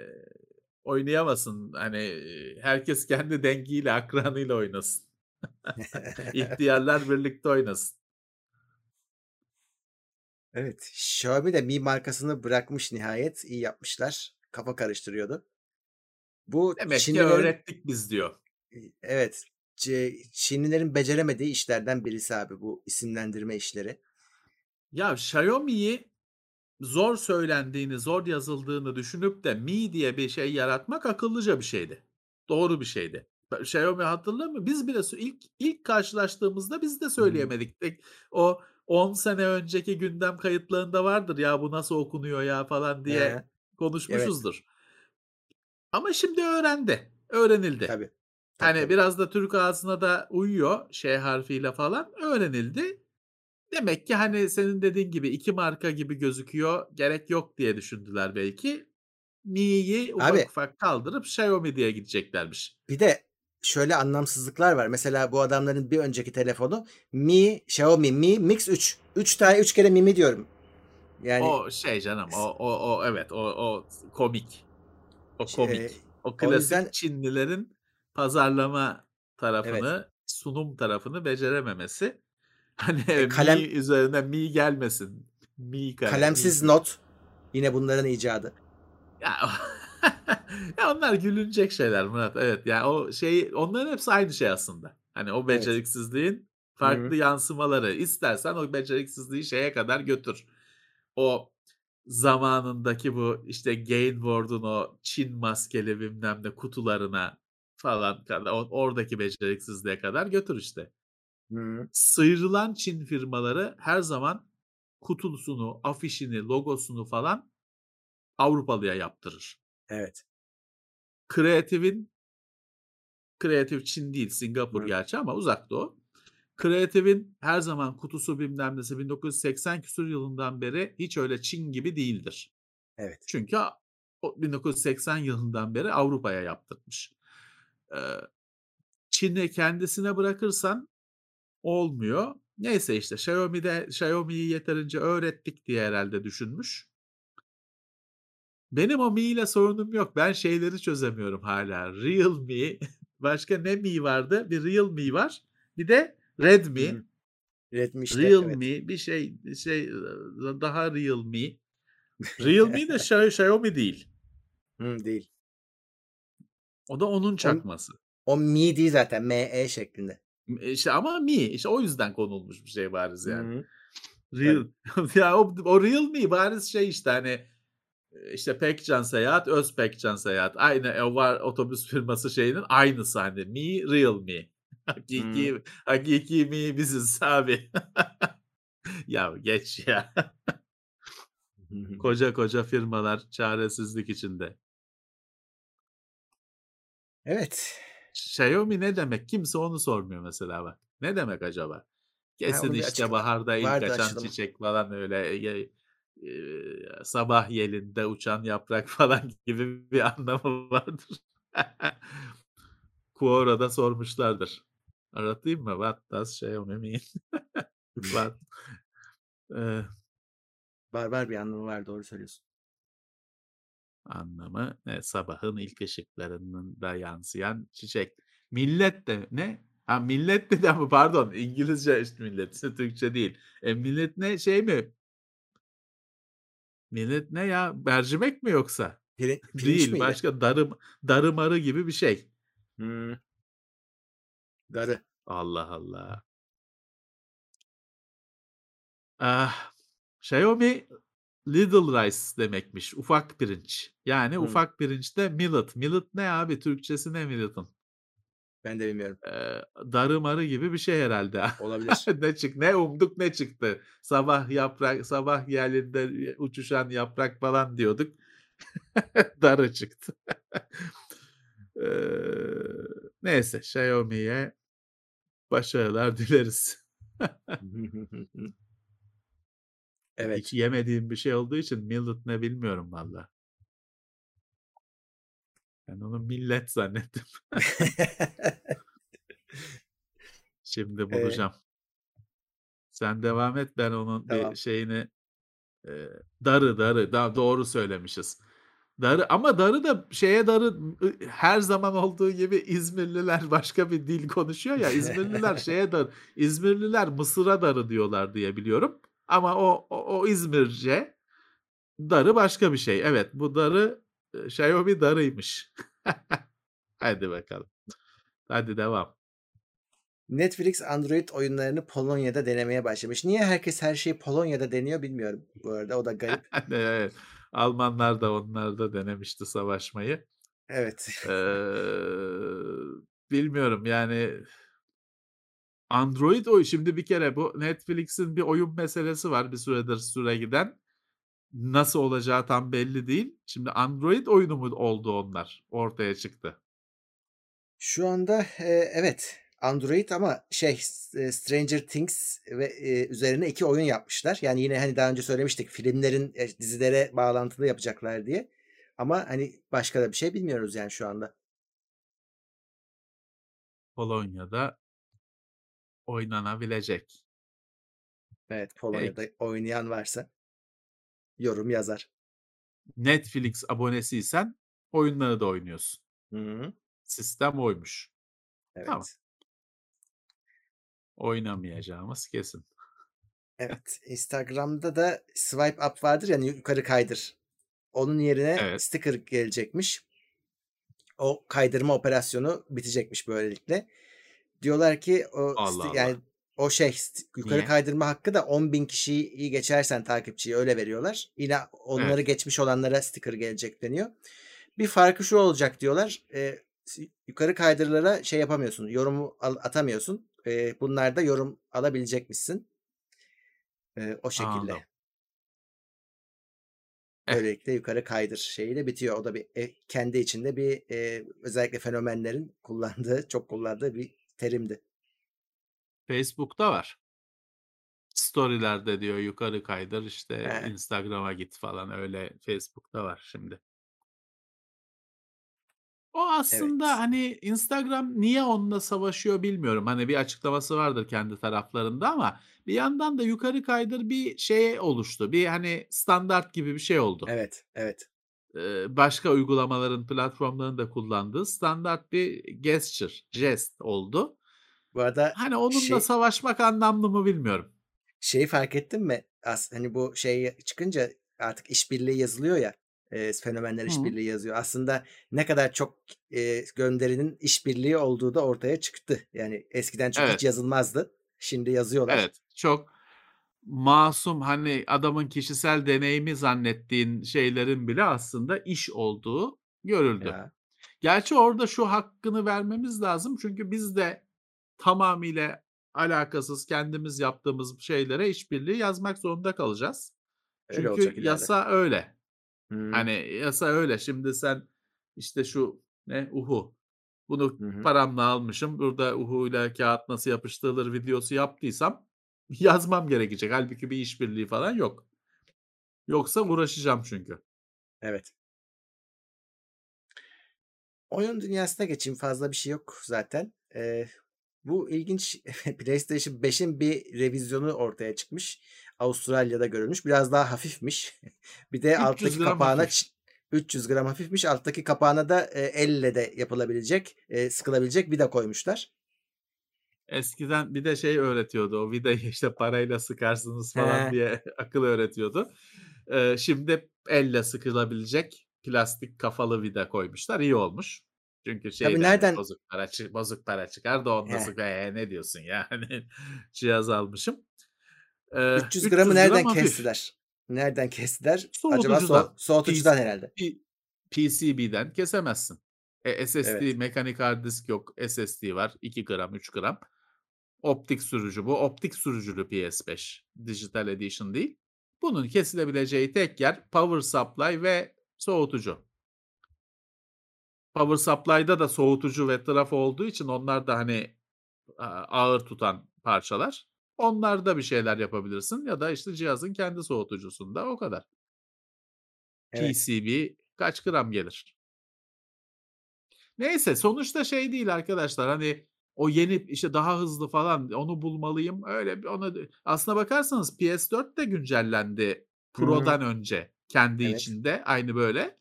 oynayamasın hani herkes kendi dengiyle akranıyla oynasın. İhtiyarlar birlikte oynasın. Evet. Xiaomi de Mi markasını bırakmış nihayet. İyi yapmışlar. Kafa karıştırıyordu. Bu Demek ki Çinlilerin öğrettik biz diyor. evet Çinlilerin beceremediği işlerden birisi abi bu isimlendirme işleri. Ya Xiaomi'yi zor söylendiğini, zor yazıldığını düşünüp de Mi diye bir şey yaratmak akıllıca bir şeydi. Doğru bir şeydi. Xiaomi hatırlar mı? Biz bile ilk ilk karşılaştığımızda biz de söyleyemedik. Tek- O 10 sene önceki gündem kayıtlarında vardır ya bu nasıl okunuyor ya falan diye Ee, evet. konuşmuşuzdur. Ama şimdi öğrendi. Öğrenildi. Tabii. Tabii Hani biraz da Türk ağzına da uyuyor şey harfiyle falan öğrenildi. Demek ki hani senin dediğin gibi iki marka gibi gözüküyor. Gerek yok diye düşündüler belki. Mi'yi ufak Abi ufak kaldırıp Xiaomi diye gideceklermiş. bir de şöyle anlamsızlıklar var. Mesela bu adamların bir önceki telefonu Mi, Xiaomi Mi Mix 3. 3 tane 3 kere Mimi diyorum. Yani O şey canım o o o evet o o komik. O Şey, komik. O o klasik yüzden- Çinlilerin pazarlama tarafını, sunum tarafını becerememesi. Hani E, kalem- mi üzerine mi gelmesin. Mi kalem. kalemsiz mi- not yine bunların icadı. Ya, ya onlar gülünecek şeyler Murat. Evet. Yani o şey onların hepsi aynı şey aslında. Hani o beceriksizliğin farklı Hı yansımaları. İstersen o beceriksizliği şeye kadar götür. O zamanındaki bu işte Game World'un o Çin maskeli bilmem ne kutularına falan oradaki beceriksizliğe kadar götür işte. Hı. Sıyrılan Çin firmaları her zaman kutusunu, afişini, logosunu falan Avrupalıya yaptırır. Evet. Kreatif'in Kreatif Çin değil Singapur Hı. gerçi ama uzak doğu. Kreatif'in her zaman kutusu bilmem nesi 1980 küsur yılından beri hiç öyle Çin gibi değildir. Evet. Çünkü o 1980 yılından beri Avrupa'ya yaptırmış. Çin'e kendisine bırakırsan olmuyor. Neyse işte Xiaomi'de Xiaomi'yi yeterince öğrettik diye herhalde düşünmüş. Benim o Mi ile sorunum yok. Ben şeyleri çözemiyorum hala. Realme, başka ne Mi vardı? Bir Realme var. Bir de Redmi. Redmi işte. Realme Evet. bir şey bir şey daha Realme. Realme de Xia- Xiaomi değil. Hı, değil. O da onun çakması. O Mi değil zaten. ME şeklinde. İşte ama Mi. İşte o yüzden konulmuş bir şey bariz yani. Hı. Real. ya o, o Realme bariz şey işte hani işte Pekcan Seyahat, Öz Pekcan Seyahat. Aynı o var otobüs firması şeyinin aynısı hani. Mi, Realme. Hakiki, hakiki mi biziz abi. ya geç ya. koca koca firmalar çaresizlik içinde. Evet. Xiaomi ne demek? Kimse onu sormuyor mesela bak. Ne demek acaba? Kesin bir işte baharda ilk açan açıklama. çiçek falan öyle e, e, sabah yelinde uçan yaprak falan gibi bir anlamı vardır. Quora'da sormuşlardır. Aratayım mı? What does Xiaomi mean? What? Ee, Var var bir anlamı var doğru söylüyorsun. Anlamı ne? Sabahın ilk ışıklarında yansıyan çiçek. Millet de ne? Ha millet dedi ama pardon İngilizce işte millet Türkçe değil. E, millet ne şey mi? Millet ne ya? Mercimek mi yoksa? Pirinç değil miydi? başka darı darı marı gibi bir şey. Hı. Darı. Allah Allah. Ah, Xiaomi Little Rice demekmiş. Ufak pirinç. Yani Hı. ufak pirinçte millet. Millet ne abi? Türkçesi ne millet'ın? Ben de bilmiyorum. Ee, darı marı gibi bir şey herhalde. Olabilir. ne çık ne umduk ne çıktı. Sabah yaprak sabah yerlinde uçuşan yaprak falan diyorduk. Darı çıktı. Ee, neyse Xiaomi'ye başarılar dileriz. Evet. Hiç yemediğim bir şey olduğu için millet ne bilmiyorum valla. Ben onu millet zannettim. Şimdi bulacağım. Sen devam et ben onun Tamam. bir şeyini e, darı darı daha doğru söylemişiz. Darı ama darı da şeye darı ı- her zaman olduğu gibi İzmirliler başka bir dil konuşuyor ya İzmirliler şeye darı İzmirliler Mısır'a darı diyorlar diye biliyorum. Ama o, o, o İzmirce darı başka bir şey. Evet bu darı e, Xiaomi darıymış. Hadi bakalım. Hadi devam. Netflix Android oyunlarını Polonya'da denemeye başlamış. Niye herkes her şeyi Polonya'da deniyor bilmiyorum. Bu arada o da garip. Evet, Almanlar da onlar da denemişti savaşmayı. Evet. Eee, bilmiyorum yani Android oy şimdi bir kere bu Netflix'in bir oyun meselesi var bir süredir süre giden. Nasıl olacağı tam belli değil. Şimdi Android oyunu mu oldu onlar? Ortaya çıktı. Şu anda e, evet Android ama şey e, Stranger Things ve e, üzerine iki oyun yapmışlar. Yani yine hani daha önce söylemiştik filmlerin e, dizilere bağlantılı yapacaklar diye. Ama hani başka da bir şey bilmiyoruz yani şu anda. Polonya'da oynanabilecek. Evet Polonya'da oynayan varsa yorum yazar. Netflix abonesiysen oyunları da oynuyorsun. Hı hı. Sistem oymuş. Evet. Tamam. Oynamayacağımız kesin. Evet. Instagram'da da swipe up vardır yani yukarı kaydır. Onun yerine Evet. sticker gelecekmiş. O kaydırma operasyonu bitecekmiş böylelikle. Diyorlar ki o Allah Allah. yani o şey yukarı Niye? kaydırma hakkı da 10 bin kişiyi geçersen takipçiyi öyle veriyorlar. Yine onları geçmiş olanlara sticker gelecek deniyor. Bir farkı şu olacak diyorlar. E, yukarı kaydırlara şey yapamıyorsun. Yorumu atamıyorsun. E, bunlarda yorum alabilecekmişsin. E, o şekilde. Anladım. Eh. Böylelikle yukarı kaydır şeyiyle bitiyor. O da bir e, kendi içinde bir e, özellikle fenomenlerin kullandığı, çok kullandığı bir terimdi. Facebook'ta var. Storylerde diyor yukarı kaydır işte He. Instagram'a git falan öyle Facebook'ta var şimdi. O aslında Evet. hani Instagram niye onunla savaşıyor bilmiyorum. Hani bir açıklaması vardır kendi taraflarında ama bir yandan da yukarı kaydır bir şey oluştu. Bir hani standart gibi bir şey oldu. Evet, evet. Başka uygulamaların, platformların da kullandığı standart bir gesture, jest oldu. Bu arada Hani onunla şey, savaşmak anlamlı mı bilmiyorum. şeyi fark ettin mi? As hani bu şey çıkınca artık işbirliği yazılıyor ya. E, fenomenler işbirliği yazıyor. Aslında ne kadar çok e, gönderinin işbirliği olduğu da ortaya çıktı. Yani eskiden çok hiç Evet. yazılmazdı. Şimdi yazıyorlar. Evet. Çok masum hani adamın kişisel deneyimi zannettiğin şeylerin bile aslında iş olduğu görüldü. Ya, Gerçi orada şu hakkını vermemiz lazım. Çünkü biz de tamamıyla alakasız kendimiz yaptığımız şeylere işbirliği yazmak zorunda kalacağız. öyle Çünkü ileride. yasa öyle. Hı, Hani yasa öyle. Şimdi sen işte şu ne uhu bunu hı hı. paramla almışım. Burada uhuyla kağıt nasıl yapıştırılır videosu yaptıysam yazmam gerekecek. Halbuki bir işbirliği falan yok. Yoksa uğraşacağım çünkü. Evet. Oyun dünyasına geçeyim. Fazla bir şey yok zaten. Ee, bu ilginç PlayStation 5'in bir revizyonu ortaya çıkmış. Avustralya'da görülmüş. Biraz daha hafifmiş. bir de 300 alttaki kapağına hafif. ç- 300 gram hafifmiş. Alttaki kapağına da e, elle de yapılabilecek, e, sıkılabilecek vida koymuşlar. Eskiden bir de şey öğretiyordu. O vidayı işte parayla sıkarsınız falan He. diye akıl öğretiyordu. Ee, şimdi elle sıkılabilecek plastik kafalı vida koymuşlar. İyi olmuş. Çünkü şey Tabii hani nereden bozuk para, çı- bozuk para çıkar da onda He. sık "Ee, ne diyorsun ya hani cihaz almışım. Ee, 300 gramı 300 nereden gram hafif. kestiler? Nereden kestiler? Acaba Soğutucudan. herhalde. PCB'den kesemezsin. E, SSD, Evet. mekanik hard disk yok. SSD var. 2 gram, 3 gram. Optik sürücü bu. Optik sürücülü PS5. Digital Edition değil. Bunun kesilebileceği tek yer power supply ve soğutucu. Power supply'da da soğutucu ve trafo olduğu için onlar da hani ağır tutan parçalar. Onlarda bir şeyler yapabilirsin ya da işte cihazın kendi soğutucusunda o kadar. Evet. PCB kaç gram gelir? Neyse sonuçta şey değil arkadaşlar hani o yeni işte daha hızlı falan onu bulmalıyım öyle bir onu aslına bakarsanız PS4 de güncellendi. Pro'dan önce kendi Evet. içinde aynı böyle.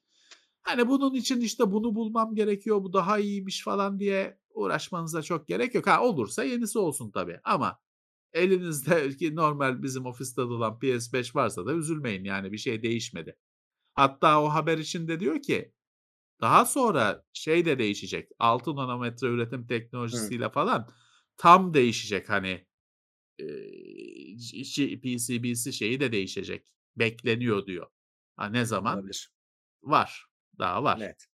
Hani bunun için işte bunu bulmam gerekiyor bu daha iyiymiş falan diye uğraşmanıza çok gerek yok. Ha olursa yenisi olsun tabii ama elinizde ki normal bizim ofiste olan PS5 varsa da üzülmeyin yani bir şey değişmedi. Hatta o haber içinde diyor ki daha sonra şey de değişecek. 6 nanometre üretim teknolojisiyle falan tam değişecek hani ş- PCB'si şeyi de değişecek. Bekleniyor diyor. Ha ne zaman? Olabilir. Var. Daha var. Evet.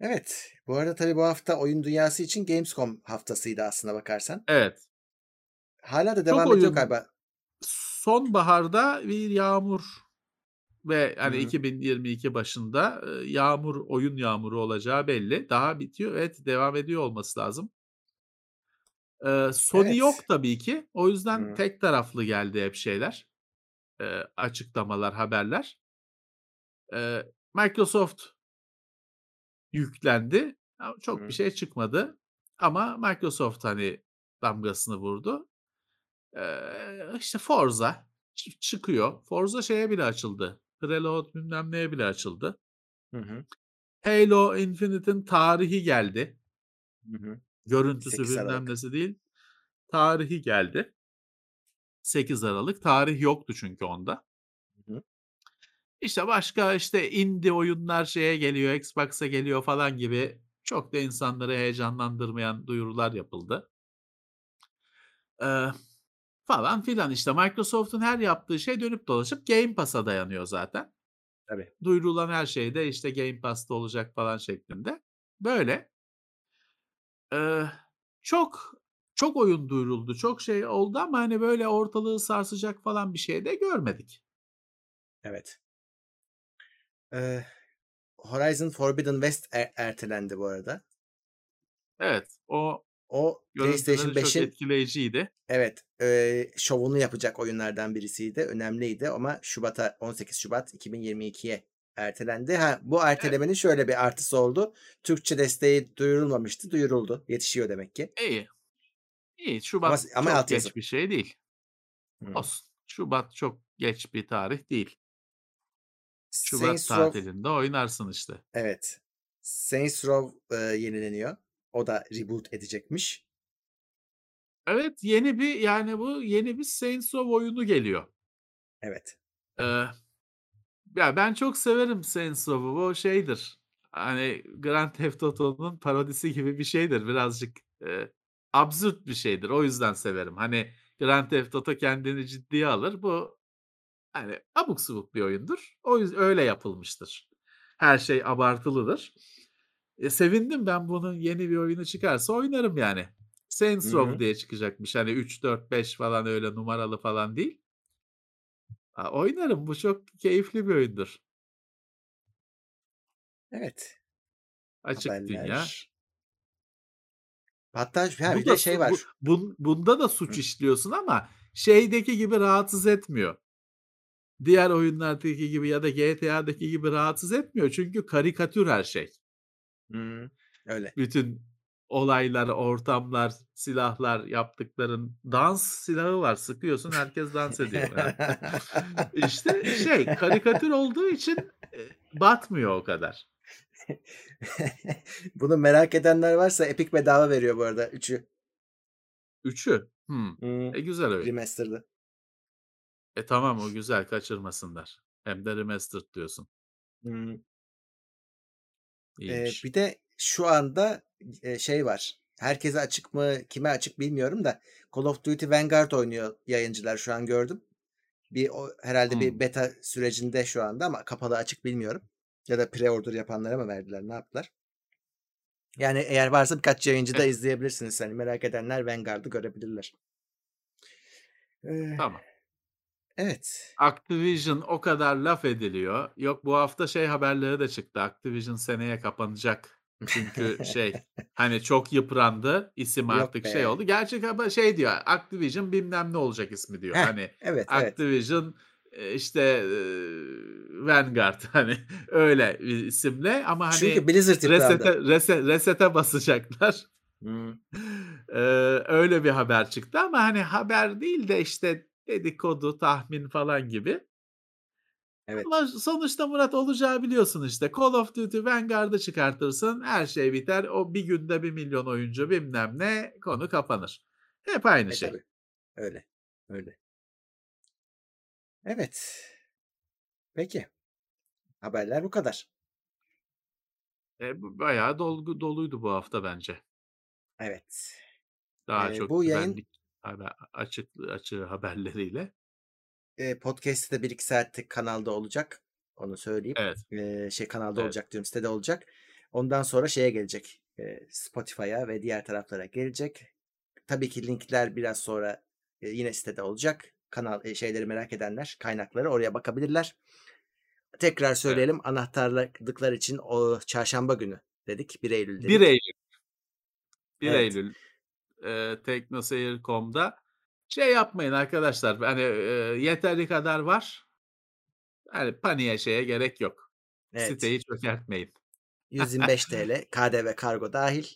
Evet. Bu arada tabii bu hafta oyun dünyası için Gamescom haftasıydı aslına bakarsan. Evet. Hala da Çok devam ediyor oyun galiba. sonbaharda bir yağmur ve hani hı. 2022 başında yağmur oyun yağmuru olacağı belli. Daha bitiyor. Evet devam ediyor olması lazım. Ee, Sony yok Evet. tabii ki. O yüzden Hı. tek taraflı geldi hep şeyler. Ee, açıklamalar, haberler. Ee, Microsoft yüklendi. Çok Hı. bir şey çıkmadı. Ama Microsoft hani damgasını vurdu. Eee, işte Forza çı çıkıyor. Forza şeye bile açıldı. Preload bilmem neye bile açıldı. Hı hı. Halo Infinite'in tarihi geldi. Hı hı. Görüntüsü 8 bilmem nesi değil. Tarihi geldi. 8 Aralık. Tarih yoktu çünkü onda. Hı hı. İşte başka işte indie oyunlar şeye geliyor, Xbox'a geliyor falan gibi çok da insanları heyecanlandırmayan duyurular yapıldı. Eee, falan filan işte Microsoft'un her yaptığı şey dönüp dolaşıp Game Pass'a dayanıyor zaten. Tabii. Duyurulan her şey de işte Game Pass'ta olacak falan şeklinde. Böyle. Eee, çok çok oyun duyuruldu. Çok şey oldu ama hani böyle ortalığı sarsacak falan bir şey de görmedik. Evet. Eee, Horizon Forbidden West er ertelendi bu arada. Evet, o O PlayStation görüntüleri çok 5'in etkileyiciydi. evet, eee, şovunu yapacak oyunlardan birisiydi. Önemliydi ama şubata 18 Şubat 2022'ye ertelendi. Ha, bu Evet. ertelemenin şöyle bir artısı oldu. Türkçe desteği duyurulmamıştı. Duyuruldu. Yetişiyor demek ki. İyi. İyi. Ama Şubat ama çok altyazı. geç bir şey değil. Hımm. Olsun. Şubat çok geç bir tarih değil. Şubat Saints tatilinde oynarsın işte. Evet. Saints Row, eee, yenileniyor. O da reboot edecekmiş. Evet, yeni bir yani bu yeni bir Saints Row oyunu geliyor. Evet. Eee, ya ben çok severim Saints Row'u. O şeydir. Hani Grand Theft Auto'nun parodisi gibi bir şeydir. Birazcık eee, absürt bir şeydir. O yüzden severim. Hani Grand Theft Auto kendini ciddiye alır. Bu hani abuk subuk bir oyundur. O yüzden öyle yapılmıştır. Her şey abartılıdır. E, sevindim ben bunun yeni bir oyunu çıkarsa oynarım yani. Saints Row diye çıkacakmış. Hani 3, 4, 5 falan öyle numaralı falan değil. A, oynarım. Bu çok keyifli bir oyundur. Evet. Açık dünya. Haberler. Hatta ha, bir de şey var. bu bun bunda da suç Hı. işliyorsun ama şeydeki gibi rahatsız etmiyor. Diğer oyunlardaki gibi ya da GTA'daki gibi rahatsız etmiyor. Çünkü karikatür her şey. Öyle. Bütün olaylar, ortamlar, silahlar, yaptıkların dans silahı var. Sıkıyorsun herkes dans ediyor. Yani. İşte şey karikatür olduğu için, batmıyor o kadar. Bunu merak edenler varsa Epic bedava veriyor bu arada 3'ü. 3'ü? Hımm. Hımm. E, güzel oyun. Remastered'ı. E, tamam o güzel kaçırmasınlar. Hem de remastered diyorsun. Hımm. İyiymiş. bir de şu anda, eee, şey var. Herkese açık mı, kime açık bilmiyorum da Call of Duty Vanguard oynuyor yayıncılar şu an gördüm. Bir o herhâlde bir Hımm. beta sürecinde şu anda ama kapalı açık bilmiyorum. Ya da pre-order yapanlara mı verdiler, ne yaptılar? Yani eğer varsa birkaç yayıncı da izleyebilirsiniz. Hani merak edenler Vanguard'ı görebilirler. Eee Tamam. Evet. Activision o kadar laf ediliyor. Yok bu hafta şey haberleri de çıktı. Activision seneye kapanacak. Çünkü şey hani çok yıprandı. İsim Yok artık şey be. oldu. Gerçek haber şey diyor. Activision bilmem ne olacak ismi diyor. Heh, Hani evet, evet. Activision eee, işte eee, Vanguard hani öyle bir isimle ama Çünkü hani Blizzard yıprandı. resete rese reset'e basacaklar. Hımm. Eee, öyle bir haber çıktı ama hani haber değil de işte dedikodu, tahmin falan gibi. Evet. Ama sonuçta Murat olacağı biliyorsun işte. Call of Duty Vanguard'ı çıkartırsın her şey biter. O bir günde 1.000.000 oyuncu bilmem ne konu kapanır. Hep aynı E, şey. tabii. Öyle, öyle. Evet. Peki. Haberler bu kadar. E, bayağı dolgu doluydu bu hafta bence. Evet. Daha Eee, çok bu yayın güvenlik haber açık açığı haberleriyle. Eee, podcast'i de 1-2 saatlik kanalda olacak. Onu söyleyeyim. Evet. Eee, şey kanalda Evet. olacak diyorum, sitede olacak. Ondan sonra şeye gelecek, eee, Spotify'a ve diğer taraflara gelecek. Tabii ki linkler biraz sonra, eee, yine sitede olacak. Kanal eee, şeyleri merak edenler, kaynakları oraya bakabilirler. Tekrar Evet. söyleyelim, anahtarlıklar için o çarşamba günü dedik, 1 Eylül 1 dedik. Eylül. 1 Evet. Eylül, eee, teknoseyir.com'da şey yapmayın arkadaşlar hani, eee, yeteri kadar var. Hani paniğe şeye gerek yok. Evet. Siteyi çökertmeyin. $125 KDV kargo dâhil.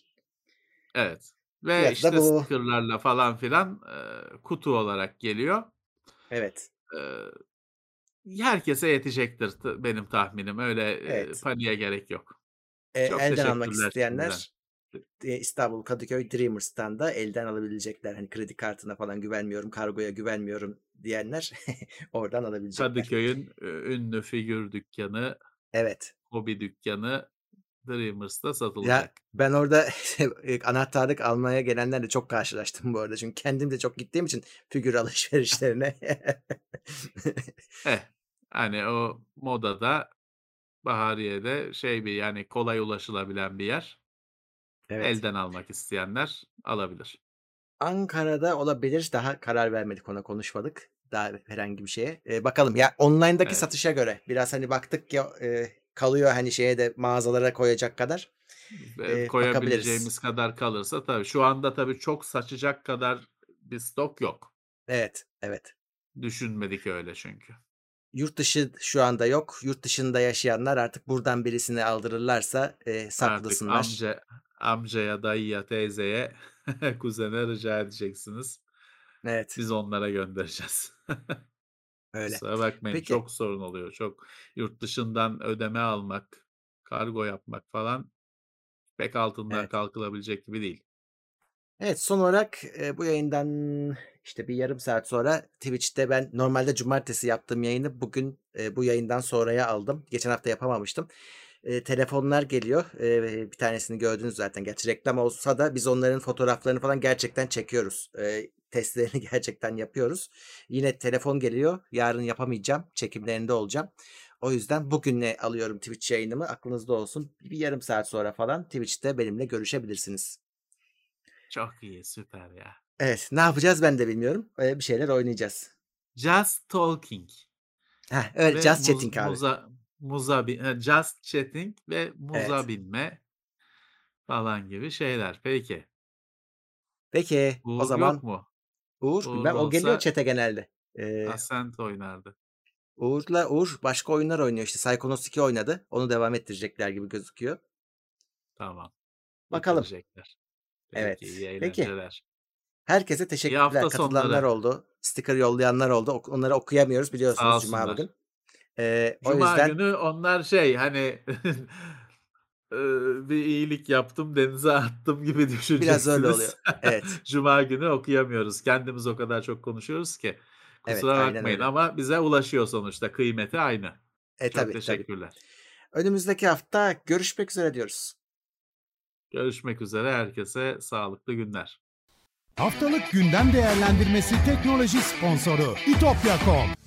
Evet. Ve Fiyatı işte bu. stickerlarla falan filan e, kutu olarak geliyor. Evet. E, herkese yetecektir benim tahminim. Öyle e, Evet. paniğe gerek yok. E, Çok elden almak isteyenler e, İstanbul Kadıköy Dreamers'tan da elden alabilecekler. Hani kredi kartına falan güvenmiyorum, kargoya güvenmiyorum diyenler oradan alabilecekler. Kadıköy'ün ünlü figür dükkanı, Evet. hobi dükkanı Dreamers'ta Ya satılacak. ben orada anahtarlık almaya gelenlerle çok karşılaştım bu arada. Çünkü kendim de çok gittiğim için figür alışverişlerine. Eh, hani o modada Bahariye'de şey bir yani kolay ulaşılabilen bir yer. Evet. Elden almak isteyenler alabilir. Ankara'da olabilir. Daha karar vermedik ona konuşmadık. Daha herhangi bir şeye. E, bakalım ya online'daki Evet. satışa göre biraz hani baktık ya e, kalıyor hani şeye de mağazalara koyacak kadar. E, koyabileceğimiz kadar kalırsa tabii şu anda tabii çok saçacak kadar bir stok yok. Evet, evet. Düşünmedik öyle çünkü. Yurt dışı şu anda yok. Yurt dışında yaşayanlar artık buradan birisini aldırırlarsa e, Artık saklasınlar. amca amcaya, dayıya, teyzeye, kuzene rica edeceksiniz. Evet, Biz onlara göndereceğiz. öyle. Kusura bakmayın Peki. çok sorun oluyor. Çok yurt dışından ödeme almak, kargo yapmak falan pek altından Evet. kalkılabilecek gibi değil. Evet, son olarak e, bu yayından işte bir yarım saat sonra Twitch'te ben normalde cumartesi yaptığım yayını bugün e, bu yayından sonraya aldım. Geçen hafta yapamamıştım. E, telefonlar geliyor. E, bir tanesini gördünüz zaten. Gerçi reklam olsa da biz onların fotoğraflarını falan gerçekten çekiyoruz. E, testlerini gerçekten yapıyoruz. Yine telefon geliyor. Yarın yapamayacağım. Çekimlerinde olacağım. O yüzden bugüne alıyorum Twitch yayınımı. Aklınızda olsun. Bir yarım saat sonra falan Twitch'te benimle görüşebilirsiniz. Çok iyi, süper ya. Evet, ne yapacağız ben de bilmiyorum. Ee, bir şeyler oynayacağız. Just talking. Heh, öyle ve just chatting abi. Muza, muza bin- just chatting ve muza Evet. binme falan gibi şeyler. Peki. Peki, o Uğur zaman yok mu? Uğur, Uğur bilmem o geliyor olsa- chat'e genelde. Ee, Ascent oynardı. Uğur'la Uğur başka oyunlar oynuyor işte. Psychonauts 2 oynadı. Onu devam ettirecekler gibi gözüküyor. Tamam. Bakalım. bitirecekler. Peki, Evet, iyi peki. eğlenceler. Herkese teşekkürler. hafta Katılanlar sonları. oldu. Sticker yollayanlar oldu. Ok- Onları okuyamıyoruz biliyorsunuz Cuma olsunlar. bugün. Ee, o Cuma yüzden günü onlar şey hani eee, bir iyilik yaptım denize attım gibi düşüneceksiniz. biraz öyle oluyor. Evet. Cuma günü okuyamıyoruz. Kendimiz o kadar çok konuşuyoruz ki. Evet, Kusura aynen bakmayın öyle. ama bize ulaşıyor sonuçta. Kıymeti aynı. E, Çok tabii, tabii. teşekkürler. Önümüzdeki hafta görüşmek üzere diyoruz. Görüşmek üzere. Herkese sağlıklı günler. Haftalık gündem değerlendirmesi teknoloji sponsoru itopya.com.